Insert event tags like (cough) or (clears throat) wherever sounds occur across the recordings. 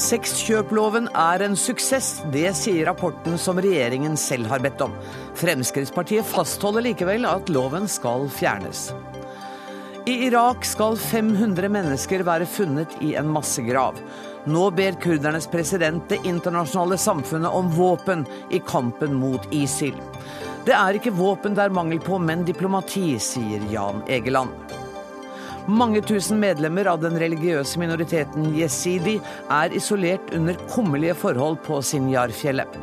Sexkjøploven er en suksess, det sier rapporten som regjeringen selv har bedt om. Fremskrittspartiet fastholder likevel at loven skal fjernes. I Irak skal 500 mennesker være funnet i en massegrav. Nå ber kurdernes president det internasjonale samfunnet om våpen i kampen mot ISIL. Det er ikke våpen det er mangel på, men diplomati, sier Jan Egeland. Mange tusen medlemmer av den religiøse minoriteten jesidi er isolert under kummerlige forhold på Sinjar-fjellet.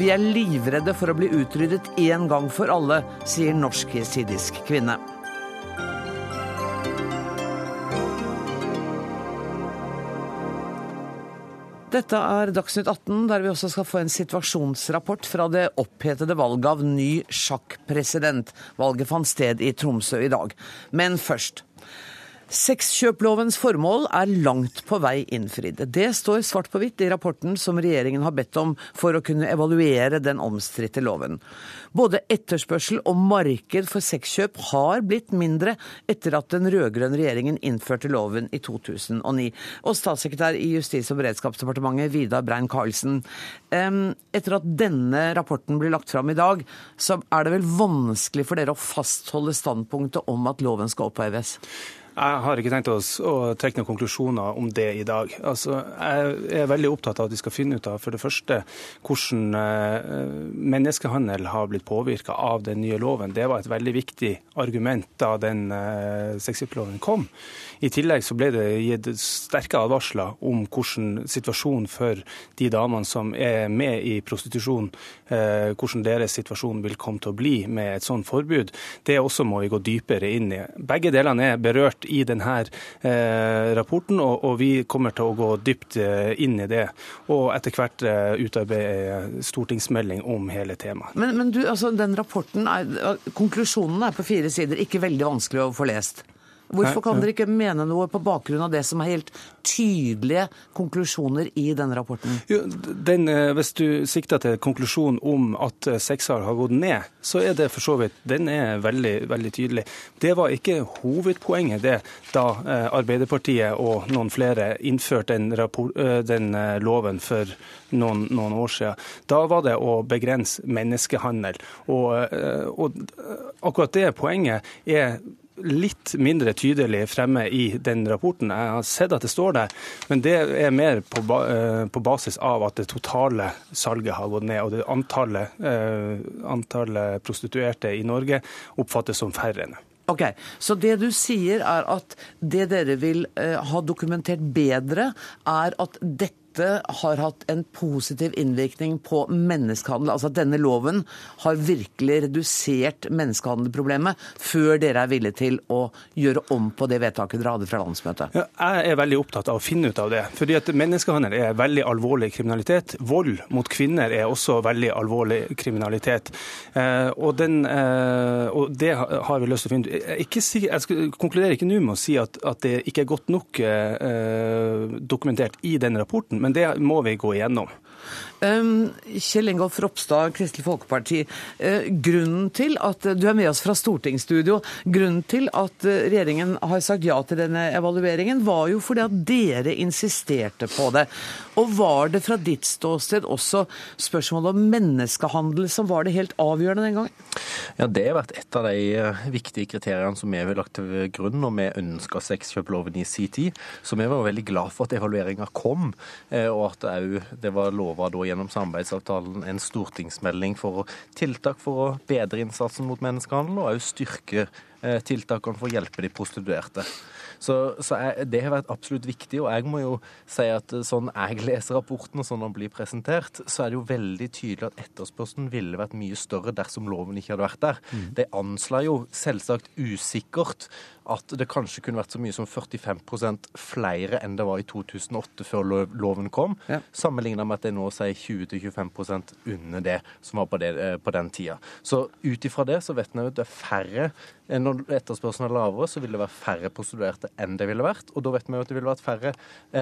Vi er livredde for å bli utryddet én gang for alle, sier norsk jesidisk kvinne. Dette er Dagsnytt 18, der vi også skal få en situasjonsrapport fra det opphetede valget av ny sjakkpresident. Valget fant sted i Tromsø i dag. Men først. Sexkjøplovens formål er langt på vei innfridd. Det står svart på hvitt i rapporten som regjeringen har bedt om for å kunne evaluere den omstridte loven. Både etterspørsel og marked for sexkjøp har blitt mindre etter at den rød-grønne regjeringen innførte loven i 2009. Og statssekretær i Justis- og beredskapsdepartementet, Vidar Brein-Karlsen. Etter at denne rapporten blir lagt fram i dag, så er det vel vanskelig for dere å fastholde standpunktet om at loven skal oppheves? Jeg har ikke tenkt oss å trekke noen konklusjoner om det i dag. Altså, jeg er veldig opptatt av at vi skal finne ut av for det første hvordan eh, menneskehandel har blitt påvirka av den nye loven. Det var et veldig viktig argument da den uh, kom. I tillegg så ble det gitt sterke advarsler om hvordan situasjonen for de damene som er med i prostitusjon, uh, hvordan deres situasjon vil komme til å bli med et sånt forbud. Det også må vi gå dypere inn i. Begge delene er berørt i denne eh, rapporten, og, vi kommer til å gå dypt eh, inn i det. Og etter hvert eh, utarbeide stortingsmelding om hele temaet. Men, men du, altså, den rapporten er, Konklusjonen er på fire sider, ikke veldig vanskelig å få lest. Hvorfor kan dere ikke mene noe på bakgrunn av det som er helt tydelige konklusjoner i denne rapporten? Jo, den, eh, hvis du sikter til konklusjonen om at eh, har gått ned, så er det for så vidt Den er veldig, veldig tydelig. Det var ikke hovedpoenget det da eh, Arbeiderpartiet og noen flere innførte den, rapport, den loven for noen, noen, år siden. Da var det å begrense menneskehandel. Og, og akkurat det poenget er litt mindre tydelig fremme i den rapporten. Jeg har sett at det står der, men det er mer på, eh, på basis av at det totale salget har gått ned. Og det antallet, eh, antallet prostituerte i Norge oppfattes som færre. Ok, Så det du sier er at det dere vil eh, ha dokumentert bedre, er at dette dette har hatt en positiv innvirkning på menneskehandel. Altså at denne loven har virkelig redusert menneskehandelproblemet, før dere er villige til å gjøre om på det vedtaket dere hadde fra landsmøtet? Ja, jeg er veldig opptatt av å finne ut av det. fordi at Menneskehandel er veldig alvorlig kriminalitet. Vold mot kvinner er også veldig alvorlig kriminalitet. Eh, og, den, eh, og det har vi lyst til å finne ut. Jeg, jeg skal, konkluderer ikke nå med å si at, at, det ikke er godt nok eh, dokumentert i den rapporten men det må vi gå igjennom. Kjell Ingolf Ropstad, Kristelig Folkeparti. Uh, grunnen til at du er med oss fra stortingsstudio, grunnen til at uh, regjeringen har sagt ja til denne evalueringen, var jo fordi at dere insisterte på det. Og var det fra ditt ståsted også spørsmålet om menneskehandel som var det helt avgjørende den gangen? Ja, Det har vært et av de viktige kriteriene som vi har lagt til grunn når vi ønska sexkjøploven i sin tid. Så vi var veldig glad for at evalueringa kom, og at det var lova da gjennom samarbeidsavtalen en stortingsmelding for tiltak for å bedre innsatsen mot menneskehandel, og òg styrke tiltakene for å hjelpe de prostituerte. Så, så jeg, Det har vært absolutt viktig. og jeg må jo si at eh, Sånn jeg leser rapporten og sånn den blir presentert, så er det jo veldig tydelig at etterspørselen ville vært mye større dersom loven ikke hadde vært der. Mm. Det anslår jo selvsagt usikkert at det kanskje kunne vært så mye som 45% flere enn det var i 2008, før loven kom, ja. sammenlignet med at det nå sier 20-25% under det som var på, det, eh, på den tida. Så ut ifra det så vet vi at det er færre Eh, når etterspørselen er lavere, så vil det være færre prostituerte enn det ville vært. Og da vet vi jo at det ville vært færre,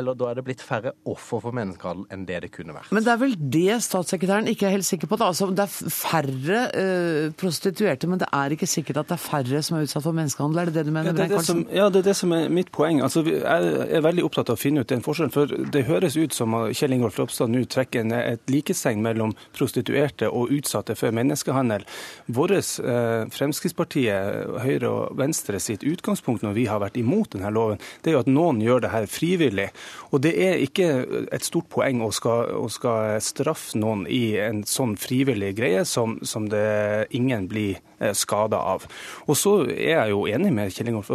eller da er det blitt færre offer for menneskehandel enn det det kunne vært. Men det er vel det statssekretæren ikke er helt sikker på? da. Altså, det er færre uh, prostituerte, men det er ikke sikkert at det er færre som er utsatt for menneskehandel? Er det det du mener? Ja, det er det, som, ja, det er det som er mitt poeng. Altså, jeg er veldig opptatt av å finne ut den forskjellen. For det høres ut som Kjell Ingolf Ropstad nå trekker ned et likestegn mellom prostituerte og utsatte for menneskehandel. Våres eh, Fremskrittspartiet, Høyre og Venstre sitt utgangspunkt når vi har vært imot denne loven, det er jo at noen gjør det her frivillig. Og det er ikke et stort poeng å skal, å skal straffe noen i en sånn frivillig greie som, som det ingen blir eh, skada av. Og så er jeg jo enig med Kjell Ingolf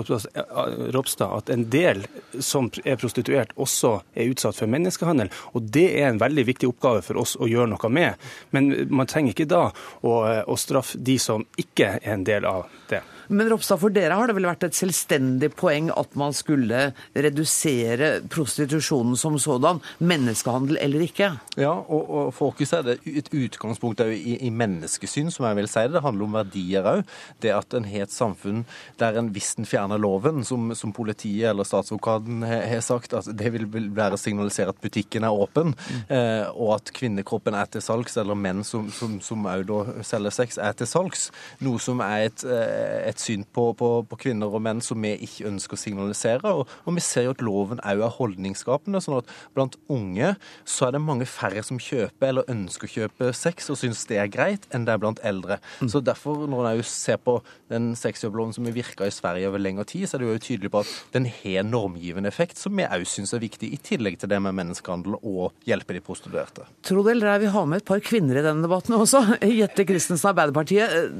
Ropstad at en del som er prostituert, også er utsatt for menneskehandel. Og det er en veldig viktig oppgave for oss å gjøre noe med. Men man trenger ikke da å, å straffe de som ikke er en del av det. Men Ropstad, for dere har det vel vært et selvstendig poeng at man skulle redusere prostitusjonen som sådan, menneskehandel eller ikke? Ja, og, og for oss er det et utgangspunkt i, i, menneskesyn, som jeg vil si det. Det handler om verdier òg. Det at en har et samfunn der en hvis en fjerner loven, som, som politiet eller statsadvokaten har sagt, at det vil være å signalisere at butikken er åpen, mm. eh, og at kvinnekroppen er til salgs, eller menn som, som da selger sex, er til salgs. Noe som er et, eh, et et syn på, på, på, kvinner og menn som vi ikke ønsker å signalisere. Og, og vi ser jo at loven òg er holdningsskapende. sånn at blant unge så er det mange færre som kjøper eller ønsker å kjøpe sex og syns det er greit, enn det er blant eldre. Mm. Så derfor, når en ser på den sexjobbloven som har virka i Sverige over lengre tid, så er det jo tydelig på at den har normgivende effekt, som vi òg syns er viktig, i tillegg til det med menneskehandel og hjelpe de prostituerte. Tro det eller ei, vi har med et par kvinner i denne debatten også. (laughs) Jette Christensen, Arbeiderpartiet.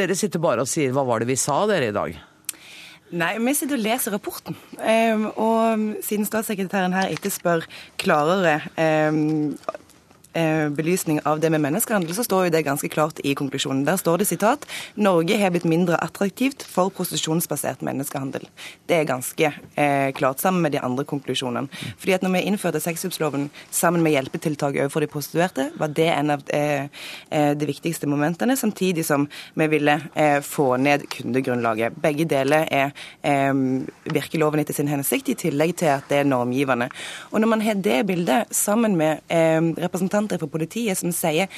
Dere sitter bare og sier hva var det vi sa dere i dag? Nei, vi sitter og leser rapporten. Um, og siden statssekretæren her etterspør klarere um, Eh, belysning av det med menneskehandel, så står jo det ganske klart i konklusjonen. Der står det sitat Norge har blitt mindre attraktivt for prostitusjonsbasert menneskehandel. Det er ganske eh, klart, sammen med de andre konklusjonene. Fordi at når vi innførte sexkjøpsloven sammen med hjelpetiltak overfor de prostituerte, var det en av eh, eh, de viktigste momentene, samtidig som vi ville eh, få ned kundegrunnlaget. Begge deler er eh, virker loven etter sin hensikt, i tillegg til at det er normgivende. Og når man har det bildet sammen med representanter representanter fra politiet som sier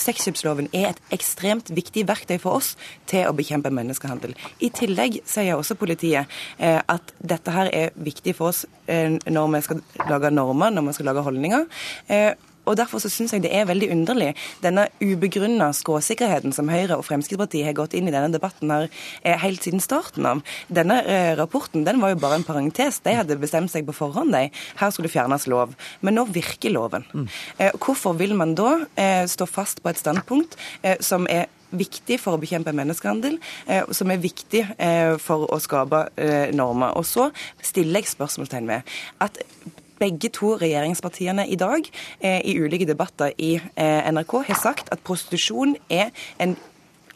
Sexkjøpsloven er et ekstremt viktig verktøy for oss til å bekjempe menneskehandel. I tillegg sier også politiet eh, at dette her er viktig for oss eh, når vi skal lage normer, når vi skal lage holdninger. Eh, og Derfor så syns jeg det er veldig underlig, denne ubegrunna skråsikkerheten som Høyre og Fremskrittspartiet har gått inn i denne debatten her eh, helt siden starten av. Denne eh, rapporten den var jo bare en parentes. De hadde bestemt seg på forhånd. De. Her skulle det fjernes lov. Men nå virker loven. Mm. Eh, hvorfor vil man da stå fast på et standpunkt som er viktig for å bekjempe menneskehandel, eh, som er viktig eh, for å skape eh, normer. Og så stiller jeg spørsmålstegn ved at begge to regjeringspartiene i dag eh, i ulike debatter i eh, NRK har sagt at prostitusjon er en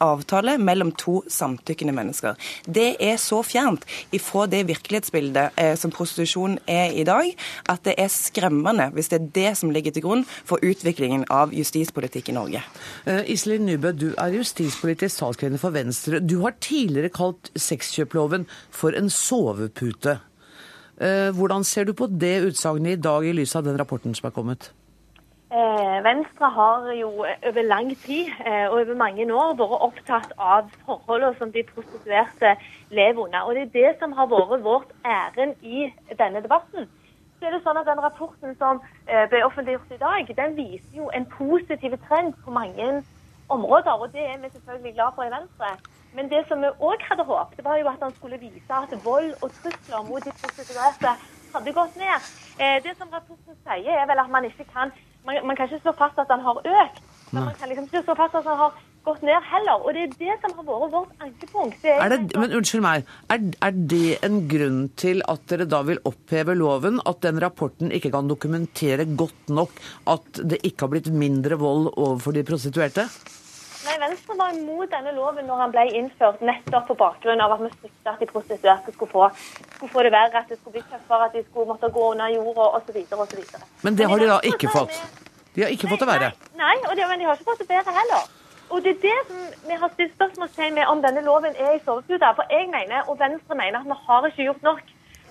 avtale mellom to samtykkende mennesker. Det er så fjernt ifra det virkelighetsbildet eh, som prostitusjon er i dag, at det er skremmende hvis det er det som ligger til grunn for utviklingen av justispolitikk i Norge. Uh, Iselin Nybø, du er justispolitisk talskvinne for Venstre. Du har tidligere kalt sexkjøploven for en sovepute. Eh, hvordan ser du på det utsagnet i dag i lys av den rapporten som er kommet? Eh, Venstre har jo over lang tid eh, og over mange år vært opptatt av forholdene som de prostituerte lever under. Og Det er det som har vært vårt ærend i denne debatten. Så er det sånn at Den rapporten som ble offentliggjort i dag, den viser jo en positiv trend på mange områder. og Det er vi selvfølgelig glad for i Venstre. Men det som vi òg hadde håpet, var jo at han skulle vise at vold og trusler mot de prostituerte hadde gått ned. Eh, det som rapporten sier, er vel at man ikke kan man, man kan ikke slå fast at han har økt, men Nei. man kan liksom ikke slå fast at han har gått ned heller. Og det er det som har vært vårt ankepunkt. Er men unnskyld meg, er, er, det en grunn til at dere da vil oppheve loven? At den rapporten ikke kan dokumentere godt nok at det ikke har blitt mindre vold overfor de prostituerte? Nei, Venstre var imot denne loven når han ble innført, nettopp på bakgrunn av at vi frykta at de prostituerte skulle få, skulle få det verre, at det skulle bli tøffere, at de skulle måtte gå under jorda osv. osv. Men det har de da ikke fått? De har ikke fått det verre? Nei, nei det, men de har ikke fått det bedre heller. Og det er det som vi har stilt spørsmålstegn med om denne loven er i sovepute. For jeg mener, og Venstre mener, at vi har ikke gjort nok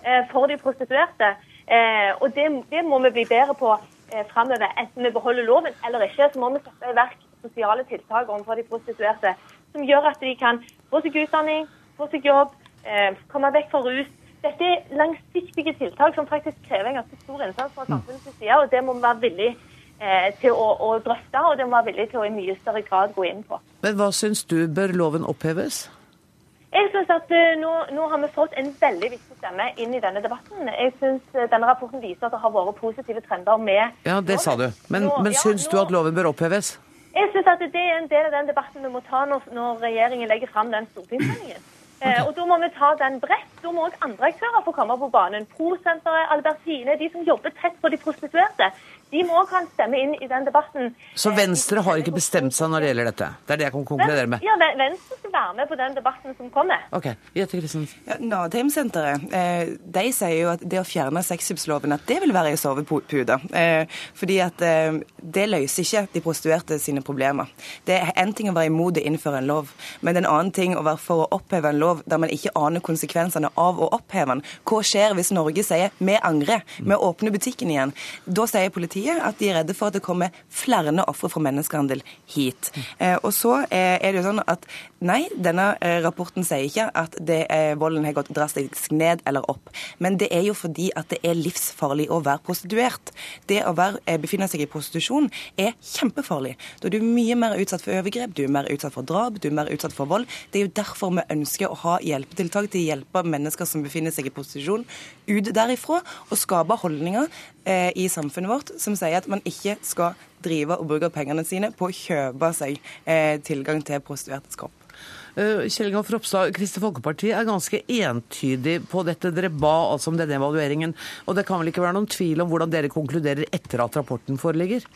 eh, for de prostituerte. Eh, og det, det, må vi bli bedre på eh, framover. Enten vi beholder loven eller ikke, så må vi sette i verk sosiale tiltak overfor de prostituerte som gjør at de kan få seg utdanning, få seg jobb, eh, komme vekk fra rus. Dette er langsiktige tiltak som faktisk krever en ganske stor innsats fra samfunnets side, og det må vi være villige Eh, til å, å, drøfte, og det må være villig til å i mye større grad gå inn på. Men hva syns du, bør loven oppheves? Jeg synes at uh, nå, nå, har vi fått en veldig viktig stemme inn i denne debatten. Jeg synes uh, Denne rapporten viser at det har vært positive trender med Ja, det sa du. Men, nå, men syns ja, nå, du at loven bør oppheves? Jeg synes at det er en del av den debatten vi må ta når, når regjeringen legger fram den stortingsmeldingen. Okay. og Da må vi ta den bredt. Da må òg andre aktører få komme på banen. Prosenteret, Albertine, de som jobber tett på de prostituerte de må kan stemme inn i den debatten. Så Venstre har ikke bestemt seg når det gjelder dette? Det er det jeg kan konkludere med? Ja, Venstre skal være med på den debatten som kommer. Ok, Jette Christensen. Ja, Nadheim-senteret eh, de sier jo at det å fjerne sexkjøpsloven at det vil være i sovepute. Eh, fordi at eh, det løser ikke de prostituerte sine problemer. Det er en ting å være imot å innføre en lov, men en annen ting å være for å oppheve en lov der man ikke aner konsekvensene av å oppheve den. Hva skjer hvis Norge sier vi angrer, vi åpner butikken igjen? Da sier politiet sier at de er redde for at det kommer flere ofre for menneskehandel hit. Eh, og så eh, er det jo sånn at nei, denne eh, rapporten sier ikke at det, volden har gått drastisk ned eller opp. Men det er jo fordi at det er livsfarlig å være prostituert. Det å være, befinne seg i prostitusjon er kjempefarlig. Da er du mye mer utsatt for overgrep, du er mer utsatt for drap, du er mer utsatt for vold. Det er jo derfor vi ønsker å ha hjelpetiltak til å hjelpe mennesker som befinner seg i prostitusjon, ut derifra, og skape holdninger i samfunnet vårt som sier at man ikke skal drive og bruke pengene sine på å kjøpe seg eh, tilgang til prostituertes kropp. Uh, Kjell Ingolf Ropstad, Kristelig Folkeparti er ganske entydig på dette. Dere ba altså om denne evalueringen. Og det kan vel ikke være noen tvil om hvordan dere konkluderer etter at rapporten foreligger?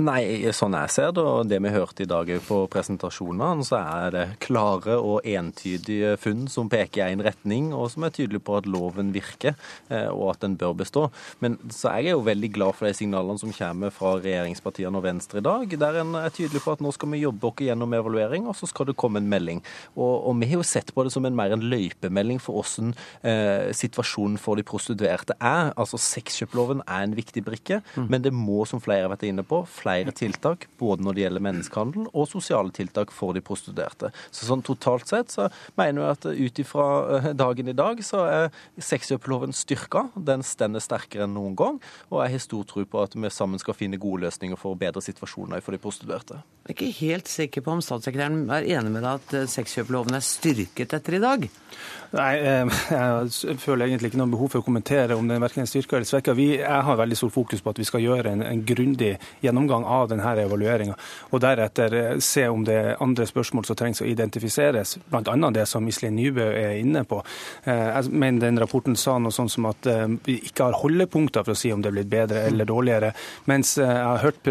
Nei, sånn jeg ser det, og det vi hørte i dag på presentasjonene, så er det klare og entydige funn som peker i én retning, og som er tydelige på at loven virker, eh, og at den bør bestå. Men så er jeg jo veldig glad for de signalene som kommer fra regjeringspartiene og Venstre i dag, der en er tydelig på at nå skal vi jobbe oss gjennom evaluering, og så skal det komme en melding. Og, og vi har jo sett på det som en mer en løypemelding for hvordan eh, situasjonen for de prostituerte er. Altså Sexkjøploven er en viktig brikke, mm. men det må, som flere har vært inne på, flere tiltak, både når det gjelder menneskehandel og sosiale tiltak for de prostituerte. Så sånn totalt sett så mener jeg at ut ifra eh, dagen i dag så er sexkjøploven styrka. Den stender sterkere enn noen gang, og jeg har stor tro på at vi sammen skal finne gode løsninger for å bedre situasjoner for de prostituerte. Jeg er ikke helt sikker på om statssekretæren er enig med deg at eh, sexkjøploven er styrket etter i dag? Nei, eh, jeg føler egentlig ikke noe behov for å kommentere om den verken er styrka eller svekka. Jeg har veldig stor fokus på at vi skal gjøre en, en grundig gjennomgang av denne evalueringa, og deretter eh, se om det er andre spørsmål som trengs å identifiseres, bl.a. det som Iselin Nybø er inne på. Eh, jeg mener den rapporten sa noe sånn som at vi ikke har holdepunkter for å si om det er blitt bedre eller dårligere, mens jeg har hørt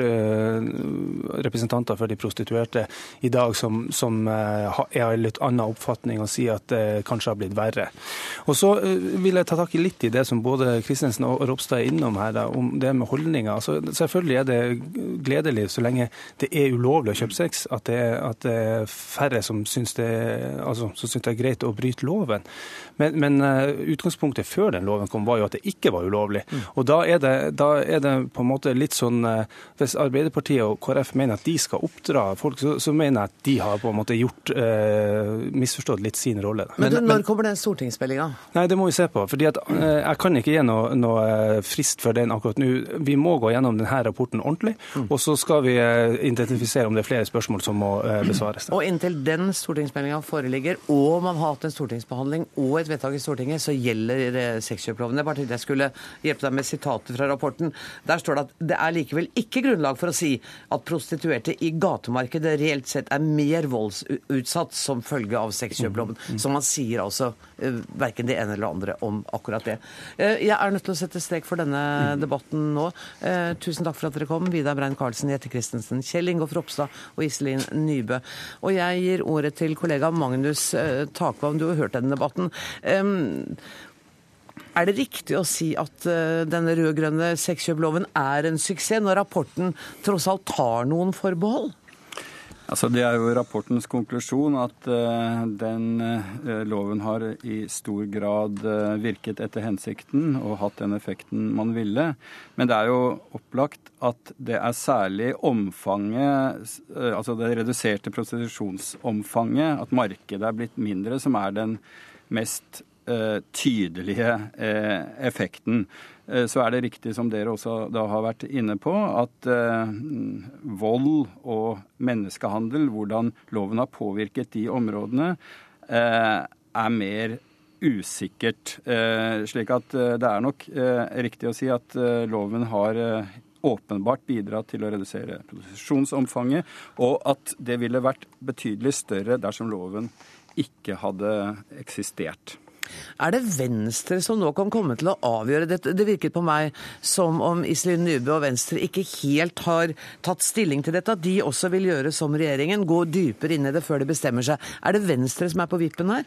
representanter for de prostituerte i dag som, som er litt annen oppfatning og sier at det kanskje har blitt verre. Og Så eh, vil jeg ta tak i litt i det som både Kristensen og Ropstad er innom her, da, om det med holdninger. Altså, selvfølgelig er det gledelig så lenge det er ulovlig å kjøpe sex, at det, at det er færre som syns det, altså, som syns det er greit å bryte loven. Men, men uh, utgangspunktet før den loven kom, var jo at det ikke var ulovlig. Mm. Og da er, det, da er, det, på en måte litt sånn uh, Hvis Arbeiderpartiet og KrF mener at de skal oppdra folk, så, så mener jeg at de har på en måte gjort eh, misforstått litt sin rolle. Men, men, når kommer den stortingsmeldinga? Nei, Det må vi se på. fordi at Jeg kan ikke gi noe, noe frist for den akkurat nå. Vi må gå gjennom denne rapporten ordentlig, mm. Og så skal vi identifisere om det er flere spørsmål som må besvares. Og inntil den stortingsmeldinga foreligger, og man har hatt en stortingsbehandling og et vedtak i Stortinget, så gjelder eh, sexkjøploven. Jeg bare tenkte jeg skulle hjelpe deg med sitatet fra rapporten. Der står det at det er likevel ikke grunnlag for å si at prostituerte i gatemarkedet reelt sett er mer voldsutsatt som følge av sexkjøploven. Som man sier altså verken det ene eller andre om akkurat det. Uh, jeg er nødt til å sette strek for denne mm. debatten nå. Uh, tusen takk for at dere kom, Vidar Brein Karlsen, Jette Christensen, Kjell Ingolf Ropstad og Iselin Nybø. Og jeg gir ordet til kollega Magnus Takvam. Du har hørt denne debatten. Er det riktig å si at eh, denne rød-grønne sexkjøploven er en suksess, når rapporten tross alt tar noen forbehold? Altså, det er jo rapportens konklusjon at uh, den uh, loven har i stor grad uh, virket etter hensikten og hatt den effekten man ville. Men det er jo opplagt at det er særlig omfanget, altså det reduserte prostitusjonsomfanget, at markedet er blitt mindre, som er den mest tydelige effekten. Eh, så er det riktig, som dere også da har vært inne på, at eh, vold og menneskehandel, hvordan loven har påvirket de områdene, eh, er mer usikkert. Eh, slik at eh, det er nok eh, riktig å si at loven har åpenbart bidratt til å redusere produksjonsomfanget, og at det ville vært betydelig større dersom loven ikke hadde eksistert. Er det Venstre som nå kan komme til å avgjøre dette? Det virket på meg som om Iselin Nybø og Venstre ikke helt har tatt stilling til dette. At de også vil gjøre som regjeringen, gå dypere inn i det før de bestemmer seg. Er det Venstre som er på vippen her?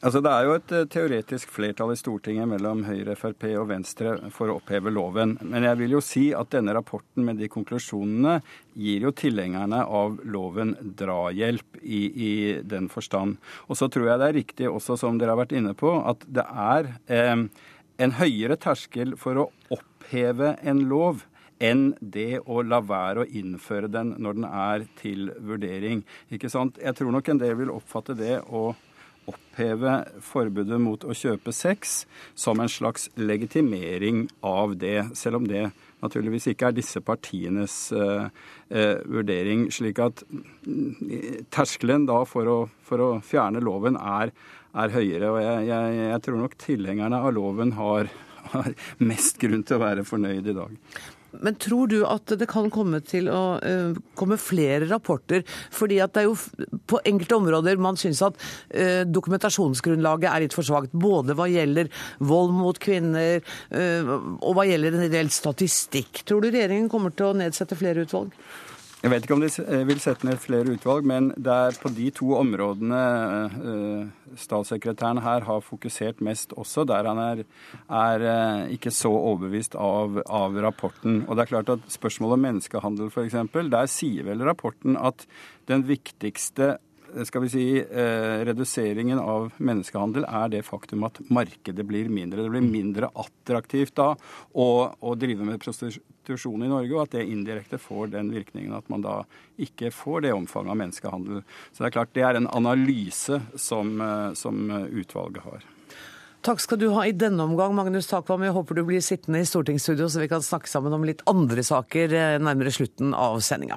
Altså, Det er jo et eh, teoretisk flertall i Stortinget mellom Høyre, Frp og Venstre for å oppheve loven. Men jeg vil jo si at denne rapporten med de konklusjonene gir jo tilhengerne av loven drahjelp i, i den forstand. Og så tror jeg det er riktig også, som dere har vært inne på, at det er eh, en høyere terskel for å oppheve en lov enn det å la være å innføre den når den er til vurdering. Ikke sant? Jeg tror nok en del vil oppfatte det å oppheve forbudet mot å kjøpe sex som en slags legitimering av det, selv om det naturligvis ikke er disse partienes uh, uh, vurdering. Slik at mm, terskelen da for å, for å fjerne loven er, er høyere. Og jeg, jeg, jeg, tror nok tilhengerne av loven har, har mest grunn til å være fornøyd i dag. Men tror du at det kan komme til å uh, komme flere rapporter? Fordi at det er jo på enkelte områder man syns at uh, dokumentasjonsgrunnlaget er litt for svakt. Både hva gjelder vold mot kvinner uh, og hva gjelder en del statistikk. Tror du regjeringen kommer til å nedsette flere utvalg? Jeg vet ikke om de eh, vil sette ned flere utvalg, men det er på de to områdene uh, statssekretæren her har fokusert mest også, der han er, er uh, ikke så overbevist av, av, rapporten. Og det er klart at Spørsmålet om menneskehandel f.eks., der sier vel rapporten at den viktigste skal vi si, eh, reduseringen av menneskehandel er det faktum at markedet blir mindre. Det blir mindre attraktivt da å, å drive med prostitusjon i Norge, og at det indirekte får den virkningen at man da ikke får det omfanget av menneskehandel. Så det er klart det er en analyse som, eh, som utvalget har. Takk skal du ha i denne omgang, Magnus Takvam. Jeg håper du blir sittende i stortingsstudio, så vi kan snakke sammen om litt andre saker eh, nærmere slutten av sendinga.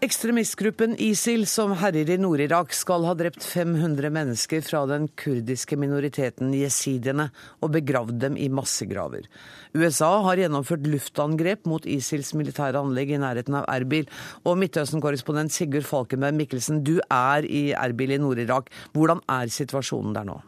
Ekstremistgruppen ISIL, som herjer i Nord-Irak, skal ha drept 500 mennesker fra den kurdiske minoriteten jesidiene og begravd dem i massegraver. USA har gjennomført luftangrep mot ISILs militære anlegg i nærheten av Erbil. Og Midtøsten-korrespondent Sigurd Falkenberg Mikkelsen, du er i Erbil i Nord-Irak. Hvordan er situasjonen der nå?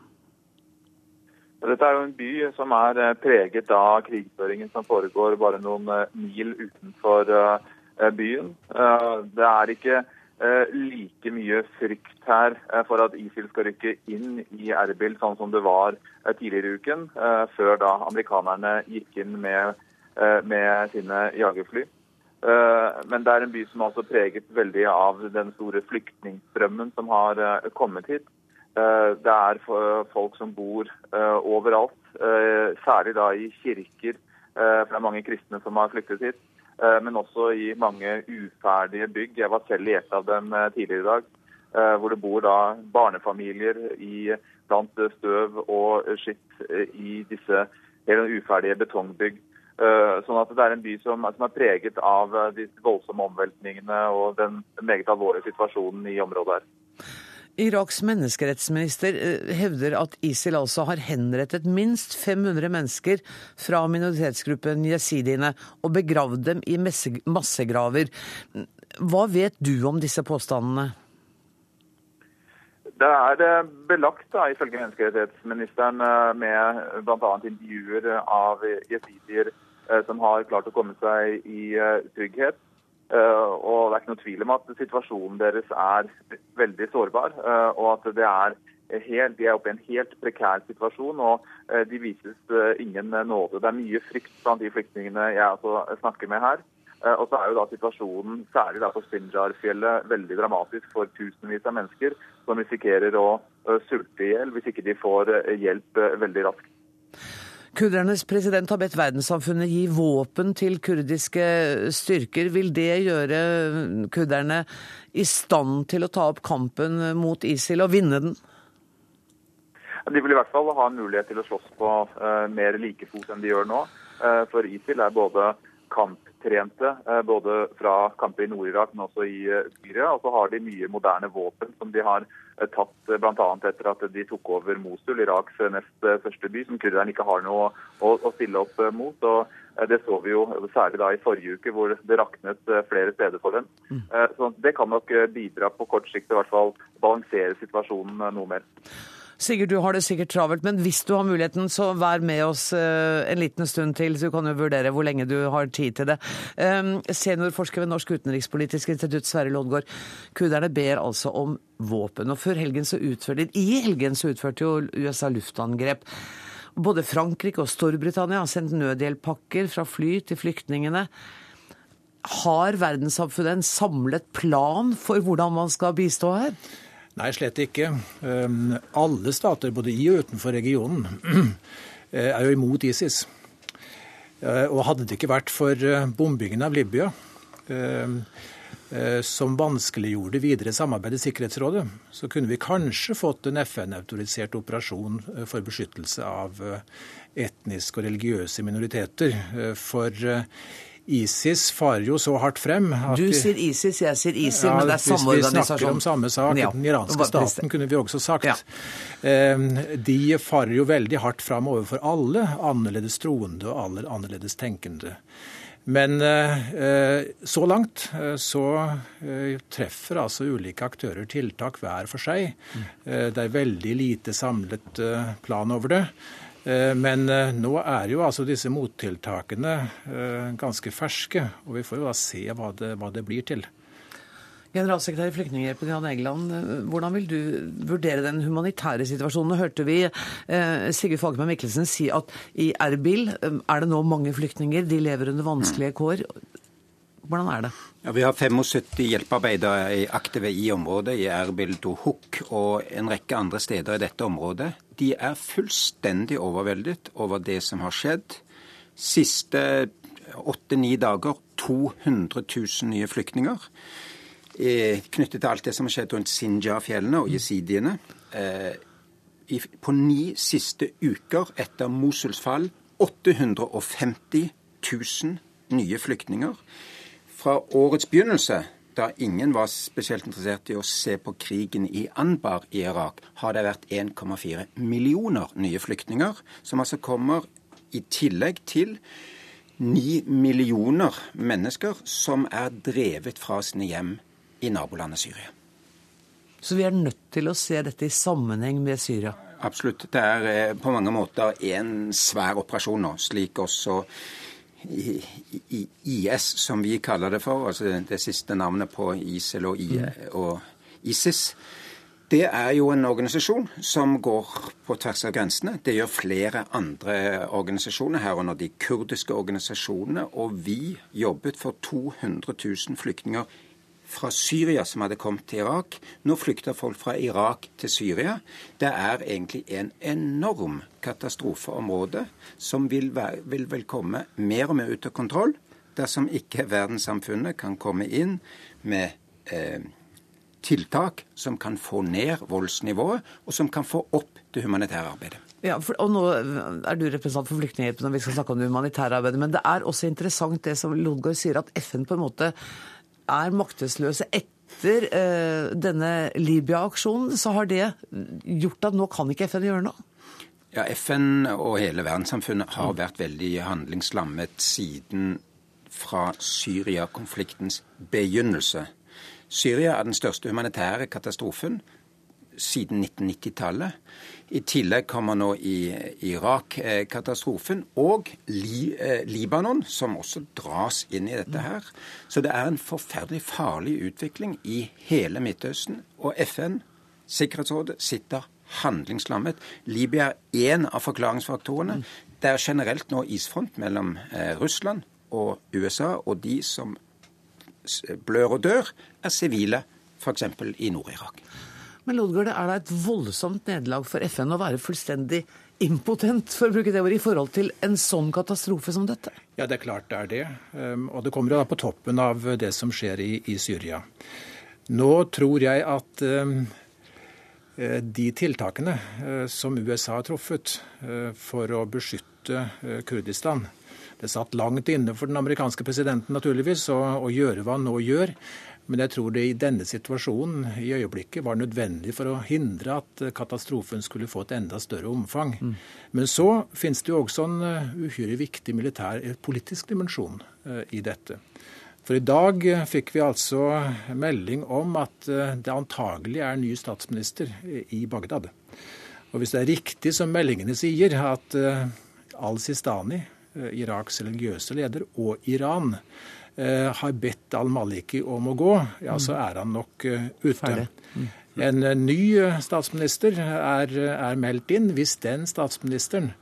Dette er jo en by som er eh, preget av krigføringen som foregår bare noen eh, mil utenfor uh, Eh, byen. Eh, det er ikke eh, like mye frykt her for at ISIL skal rykke inn i Erbil, sånn som det var tidligere i uken, før da amerikanerne gikk inn med, med sine jagerfly. Men det er en by som er også preget veldig av den store flyktningstrømmen som har kommet hit. Det er folk som bor overalt, særlig da i kirker, for det er mange kristne som har flyktet hit. Eh, men også i mange uferdige bygg. Jeg var selv i et av dem eh, tidligere i dag, eh, hvor det bor da barnefamilier i, blant støv og skitt i disse helt uferdige betongbygg. Sånn at det er en by som, som er preget av de voldsomme omveltningene og den meget alvorlige situasjonen i området her. Iraks menneskerettsminister eh, hevder at ISIL altså har henrettet minst 500 mennesker fra minoritetsgruppen jesidiene og begravd dem i massegraver. Hva vet du om disse påstandene? Det er eh, belagt, da, ifølge menneskerettighetsministeren, eh, med bl.a. intervjuer av jesidier som har klart å komme seg i trygghet. Eh, og Det er ikke noe tvil om at situasjonen deres er veldig sårbar. eh, og at det er helt, De er oppe i en helt prekær situasjon, og eh, de vises ingen nåde. Det er mye frykt blant de flyktningene jeg altså snakker med her. Og så er jo da situasjonen, særlig da på Sinjar-fjellet, veldig dramatisk for tusenvis av mennesker som risikerer å sulte i hjel hvis ikke de får hjelp veldig raskt. Kurdernes president har bedt verdenssamfunnet gi våpen til kurdiske styrker. Vil det gjøre kurderne i stand til å ta opp kampen mot ISIL og vinne den? De vil i hvert fall ha en mulighet til å slåss på eh, mer like fot enn de gjør nå. Eh, for ISIL er både kamptrente, eh, både fra kamper i Nord-Irak, men også i eh, Syria. Og så har de mye moderne våpen som de har eh, tatt bl.a. etter at de tok over Mosul, Iraks nest første by, som kurderne ikke har noe å, å stille opp mot. og Det så vi jo særlig da i forrige uke, hvor det raknet flere steder for dem. Eh, Så Det kan nok bidra på kort sikt til fall balansere situasjonen noe mer. Sigurd, du har det sikkert travelt, men hvis du har muligheten, så vær med oss eh, en liten stund til, så du kan jo vurdere hvor lenge du har tid til det. Um, Seniorforsker ved Norsk utenrikspolitisk institutt, Sverre Loddgaard. Kurderne ber altså om våpen, og før helgen så utførte I helgen så utførte jo USA luftangrep. Både Frankrike og Storbritannia har sendt nødhjelppakker fra fly til flyktningene. Har verdenssamfunnet en samlet plan for hvordan man skal bistå her? Nei, slett ikke. Um, alle stater, både i og utenfor regionen, (clears throat) er jo imot ISIS. Uh, og hadde det ikke vært for uh, bombingen av Libya, uh, som vanskeliggjorde videre samarbeid i Sikkerhetsrådet, så kunne vi kanskje fått en FN-autorisert operasjon for beskyttelse av etniske og religiøse minoriteter. For ISIS farer jo så hardt frem at Du sier ISIS, jeg sier ISIL, ja, men det er samme Hvis vi snakker om samme sak, Ja, den iranske staten, kunne vi også sagt. Ja. Eh, De farer jo veldig hardt fram overfor alle annerledes troende og alle annerledes tenkende. Men eh, så langt eh, så eh, treffer altså ulike aktører tiltak hver for seg. Eh, Det er veldig lite samlet eh, plan over det. Eh, Men eh, nå er jo altså disse mottiltakene eh, ganske ferske, og vi får jo da se hva det, hva det blir til. Generalsekretær i Flyktninghjelpen Jan Egeland, hvordan vil du vurdere den humanitære situasjonen? Hørte vi Sigurd Fagerberg Mikkelsen si at i Erbil er det nå mange flyktninger, de lever under vanskelige kår. Hvordan er det? Ja, vi har 75 hjelpearbeidere aktive i området, i Erbil, Dohuk og en rekke andre steder i dette området. De er fullstendig overveldet over det som har skjedd. Siste åtte-ni dager 200 000 nye flyktninger. Eh, knyttet til alt det som har skjedd rundt Sinjar-fjellene og jesidiene. Eh, på ni siste uker etter Mosuls fall 850 000 nye flyktninger. Fra årets begynnelse, da ingen var spesielt interessert i å se på krigen i Anbar i Irak, har det vært 1,4 millioner nye flyktninger, som altså kommer i tillegg til 9 millioner mennesker som er drevet fra sine hjem i nabolandet Syria. Så vi er nødt til å se dette i sammenheng med Syria. Absolutt. Det er eh, på mange måter en svær operasjon nå, slik også IS, som vi kaller det for, altså det siste navnet på ISIL og, I, og ISIS. Det er jo en organisasjon som går på tvers av grensene. Det gjør flere andre organisasjoner, herunder de kurdiske organisasjonene. Og vi jobbet for 200 000 flyktninger fra Syria som hadde kommet til Irak. Nå flykter folk fra Irak til Syria. Det er egentlig en enorm katastrofeområde som vil, være, vil vel komme mer og mer ut av kontroll dersom ikke verdenssamfunnet kan komme inn med eh, tiltak som kan få ned voldsnivået, og som kan få opp det humanitære arbeidet. Ja, for, og Nå er du representant for Flyktninghjelpen, og vi skal snakke om det humanitære arbeidet. Men det er også interessant det som Lodgaard sier, at FN på en måte er maktesløse etter eh, denne Libya-aksjonen. Så har det gjort at nå kan ikke FN gjøre noe? Ja, FN og hele verdenssamfunnet har vært veldig handlingslammet siden fra Syria-konfliktens begynnelse. Syria er den største humanitære katastrofen siden 1990-tallet. I tillegg kommer nå i Irak-katastrofen og Li, eh, Libanon, som også dras inn i dette her. Så det er en forferdelig farlig utvikling i hele Midtøsten. Og FN, Sikkerhetsrådet, sitter handlingslammet. Libya er én av forklaringsfaktorene. Det er generelt nå isfront mellom eh, Russland og USA, og de som blør og dør, er sivile, f.eks. i Nord-Irak. Men Lodgaard, er det et voldsomt nederlag for FN å være fullstendig impotent, for å bruke det ordet, i forhold til en sånn katastrofe som dette? Ja, det er klart det er det. Um, og det kommer jo da på toppen av det som skjer i, i Syria. Nå tror jeg at um, eh, de tiltakene uh, som USA har truffet uh, for å beskytte Kurdistan Det satt langt inne for den amerikanske presidenten naturligvis å gjøre hva han nå gjør. Men jeg tror det i denne situasjonen i øyeblikket var nødvendig for å hindre at katastrofen skulle få et enda større omfang. Mm. Men så finnes det jo også en eh, uhyre viktig militær eh, politisk dimensjon uh, i dette. For i dag fikk vi altså melding om at det antagelig er ny statsminister i Bagdad. Og hvis det er riktig som meldingene sier, at al-Sistani, Iraks religiøse leder, og Iran Eh, har bedt al-Maliki om å gå, ja, så er han nok eh, ute. Mm. En eh, ny statsminister er, er, meldt inn. Hvis den statsministeren,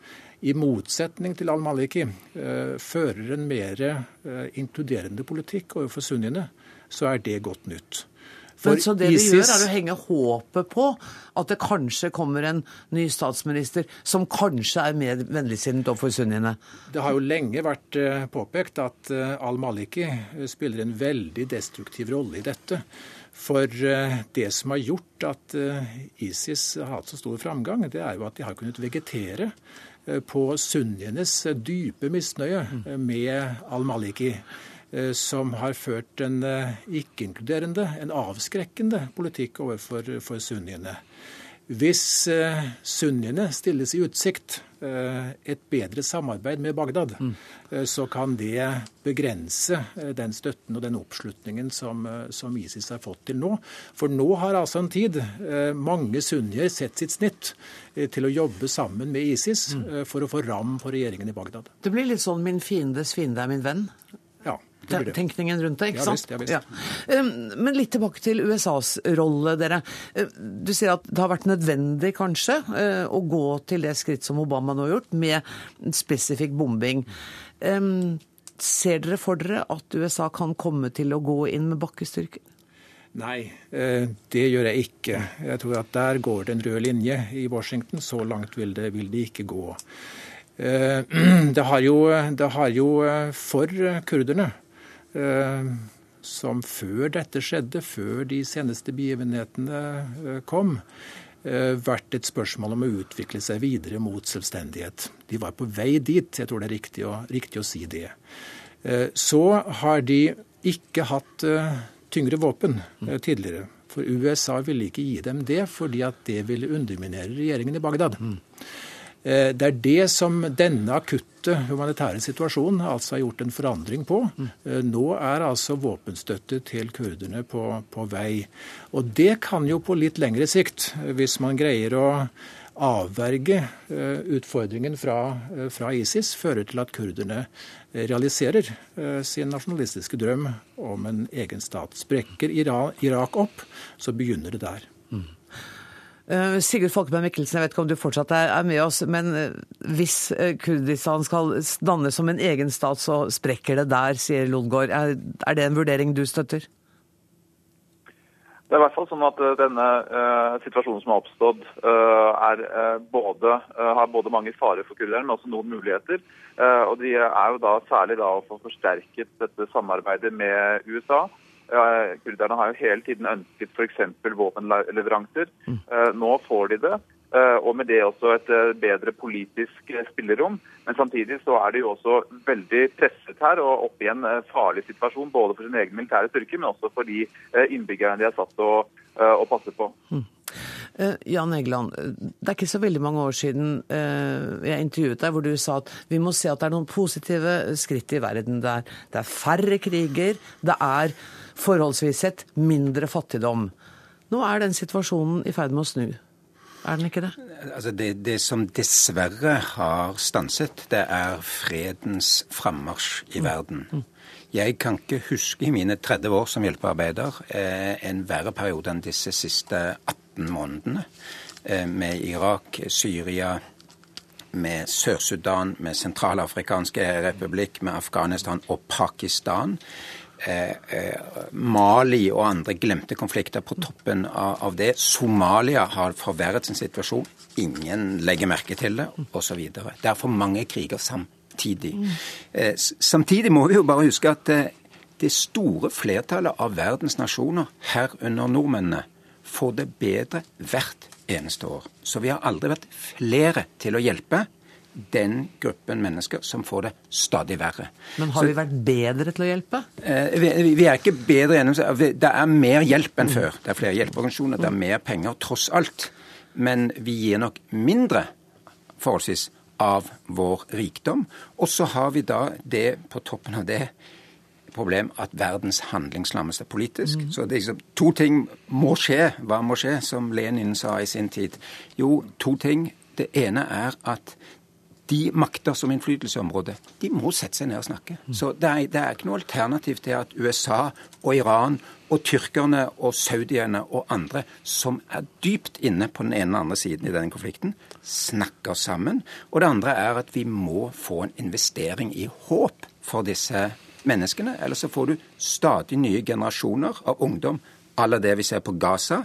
i motsetning til al-Maliki, fører en mer inkluderende politikk overfor sunniene, så er det godt nytt. For Men så det ISIS... du gjør, er å henge håpet på at det kanskje kommer en ny statsminister som kanskje er mer vennligsinnet overfor sunniene? Det har jo lenge vært eh, påpekt at eh, al-Maliki eh, spiller en veldig destruktiv rolle i dette. For det som har gjort at ISIS har hatt så stor framgang, det er jo at de har kunnet vegetere på sunnienes dype misnøye med al-Maliki. Eh, som har ført en eh, ikke-inkluderende, en avskrekkende politikk overfor sunniene. Hvis eh, sunniene stilles i utsikt et bedre samarbeid med Bagdad, mm. så kan det begrense den støtten og den oppslutningen som, som, ISIS har fått til nå. For nå har altså en tid mange sunnier sett sitt snitt til å jobbe sammen med ISIS mm. for å få ram for regjeringen i Bagdad. Det blir litt sånn 'min fiendes fiende er min venn'? Tenkningen rundt det, ikke sant? Ja, visst, ja, visst. Men litt tilbake til USAs rolle, dere. Du sier at det har vært nødvendig, kanskje, eh, å gå til det skritt som Obama nå har gjort, med spesifikk bombing. Ser dere for dere at USA kan komme til å gå inn med bakkestyrker? Nei, eh, det gjør jeg ikke. Jeg tror at der går det en rød linje i Washington. Så langt vil det, vil det ikke gå. Eh, (clears throat) det har, jo, det har jo for kurderne Eh, som før dette skjedde, før de seneste begivenhetene eh, kom, eh, vært et spørsmål om å utvikle seg videre mot selvstendighet. De var på vei dit, jeg tror det er riktig å, riktig å si det. Så har de ikke hatt tyngre våpen tidligere. For USA ville ikke gi dem det, fordi at det ville underminere regjeringen i Bagdad. Mm. Eh, det er det som denne akutte humanitære situasjonen altså har gjort en forandring på. Eh, nå er altså våpenstøtte til kurderne på, på vei. Og det kan jo på litt lengre sikt, hvis man greier å avverge eh, utfordringen fra, fra ISIS, føre til at kurderne realiserer sin nasjonalistiske drøm om en egen stat. Sprekker Irak opp, så begynner det der. Mm. Uh, Sigurd Falkeberg Mikkelsen, jeg vet ikke om du fortsatt er, med oss, men uh, hvis uh, Kurdistan skal dannes som en egen stat, så sprekker det der, sier Lodgaard. Er, det en vurdering du støtter? Det er i hvert fall sånn at denne situasjonen som har oppstått, er både, har både mange farer for kurderne, men også noen muligheter. og De er jo da særlig da å få forsterket dette samarbeidet med USA. Kurderne har jo hele tiden ønsket f.eks. våpenleveranser. Mm. Eh, nå får de det. Eh, og med det også et eh, bedre politisk spillerom. Men samtidig så er de jo også veldig presset her og oppe i en farlig situasjon. Både for sin egen militære styrke, men også for de innbyggerne de er satt til å, å passe på. Mm. Jan Egeland, det er ikke så veldig mange år siden jeg intervjuet deg hvor du sa at vi må se at det er noen positive skritt i verden. Det er, det er færre kriger, det er forholdsvis sett mindre fattigdom. Nå er den situasjonen i ferd med å snu. Er den ikke det? Altså det, det som dessverre har stanset, det er fredens frammarsj i verden. Jeg kan ikke huske i mine 30 år som hjelpearbeider eh, en verre periode enn disse siste 18 månedene. Eh, med Irak, Syria, med Sør-Sudan, med Sentralafrikanske republikk, med Afghanistan og Pakistan. Eh, eh, Mali og andre glemte konflikter på toppen av det. Somalia har forverret sin situasjon. Ingen legger merke til det, osv. Det er for mange kriger samtidig. Eh, samtidig må vi jo bare huske at det store flertallet av verdens nasjoner, herunder nordmennene, får det bedre hvert eneste år. Så vi har aldri vært flere til å hjelpe den gruppen mennesker som får det stadig verre. Men har vi vært bedre til å hjelpe? Eh, vi, vi, er ikke bedre gjennom Det er mer hjelp enn før. Det er flere hjelpeorganisasjoner, det er mer penger, tross alt. Men vi gir nok mindre, forholdsvis, av vår rikdom. Og så har vi da det på toppen av det problem at verdens handlingslammes er politisk. Mm. Så det er liksom, to ting må skje. Hva må skje, som Lenin sa i sin tid? Jo, to ting. Det ene er at de makter som innflytelseområde, de må sette seg ned og snakke. Så det er, det er, ikke noe alternativ til at USA og Iran og tyrkerne og saudiene og andre som er dypt inne på den ene og andre siden i denne konflikten, snakker sammen. Og det andre er at vi må få en investering i håp for disse menneskene. Ellers så får du stadig nye generasjoner av ungdom à la det vi ser på Gaza,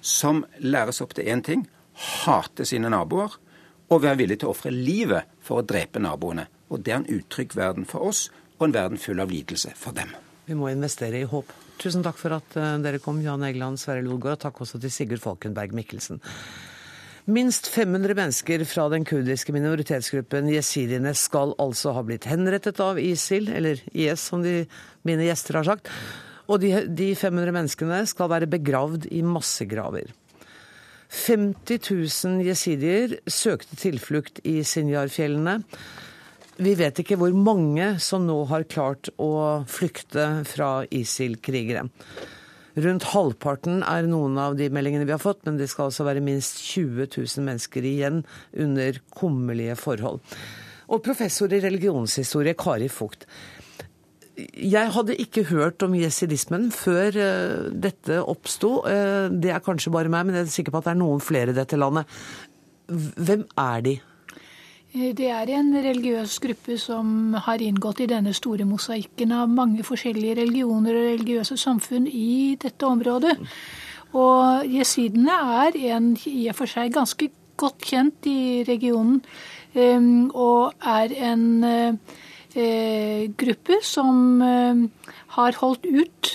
som læres opp til én ting hate sine naboer og være villig til å ofre livet for å drepe naboene. Og Det er en utrygg verden for oss, og en verden full av lidelse for dem. Vi må investere i håp. Tusen takk for at eh, dere kom, Jan Egeland, Sverre Lodgaard, og takk også til Sigurd Falkenberg Mikkelsen. Minst 500 mennesker fra den kurdiske minoritetsgruppen jesidiene skal altså ha blitt henrettet av ISIL, eller IS som de, mine gjester har sagt. Og de, de 500 menneskene skal være begravd i massegraver. 50 000 jesidier søkte tilflukt i Sinjar-fjellene. Vi vet ikke hvor mange som nå har klart å flykte fra ISIL-krigere. Rundt halvparten er noen av de meldingene vi har fått, men det skal altså være minst 20 000 mennesker igjen under kummerlige forhold. Og professor i religionshistorie Kari Fugt, jeg hadde ikke hørt om jesidismen før uh, dette oppsto. Uh, det er kanskje bare meg, men jeg er sikker på at det er noen flere i dette landet. Hvem er de? Eh, det er en religiøs gruppe som har inngått i denne store mosaikken av mange forskjellige religioner og religiøse samfunn i dette området. Og jesidene er en i og for seg ganske godt kjent i regionen, og er en Eh, gruppe som eh, har holdt ut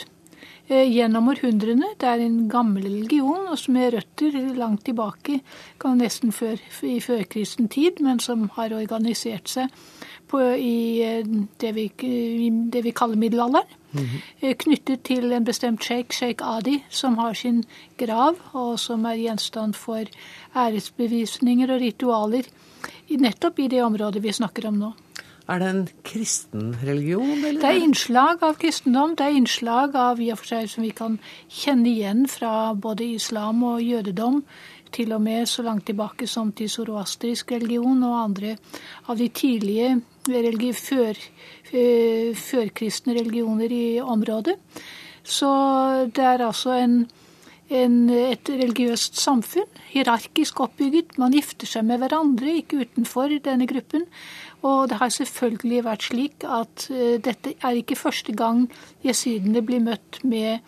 eh, gjennom århundrene. Det er en gammel religion og som har røtter langt tilbake, nesten før, i førkristen tid, men som har organisert seg på, i det vi, det vi, kaller middelalderen. Mm -hmm. Knyttet til en bestemt sjeik, sjeik Adi, som har sin grav, og som er gjenstand for æresbevisninger og ritualer nettopp i det området vi snakker om nå. Er det en kristen religion? Eller? Det er innslag av kristendom. Det er innslag av i og for seg som vi kan kjenne igjen fra både islam og jødedom. Til og med så langt tilbake som til zoroastrisk religion og andre av de tidlige religi før, eh, førkristne religioner i området. Så det er altså en, en, et religiøst samfunn, hierarkisk oppbygget. Man gifter seg med hverandre, ikke utenfor denne gruppen. Og det har selvfølgelig vært slik at uh, dette er ikke første gang jesidene blir møtt med,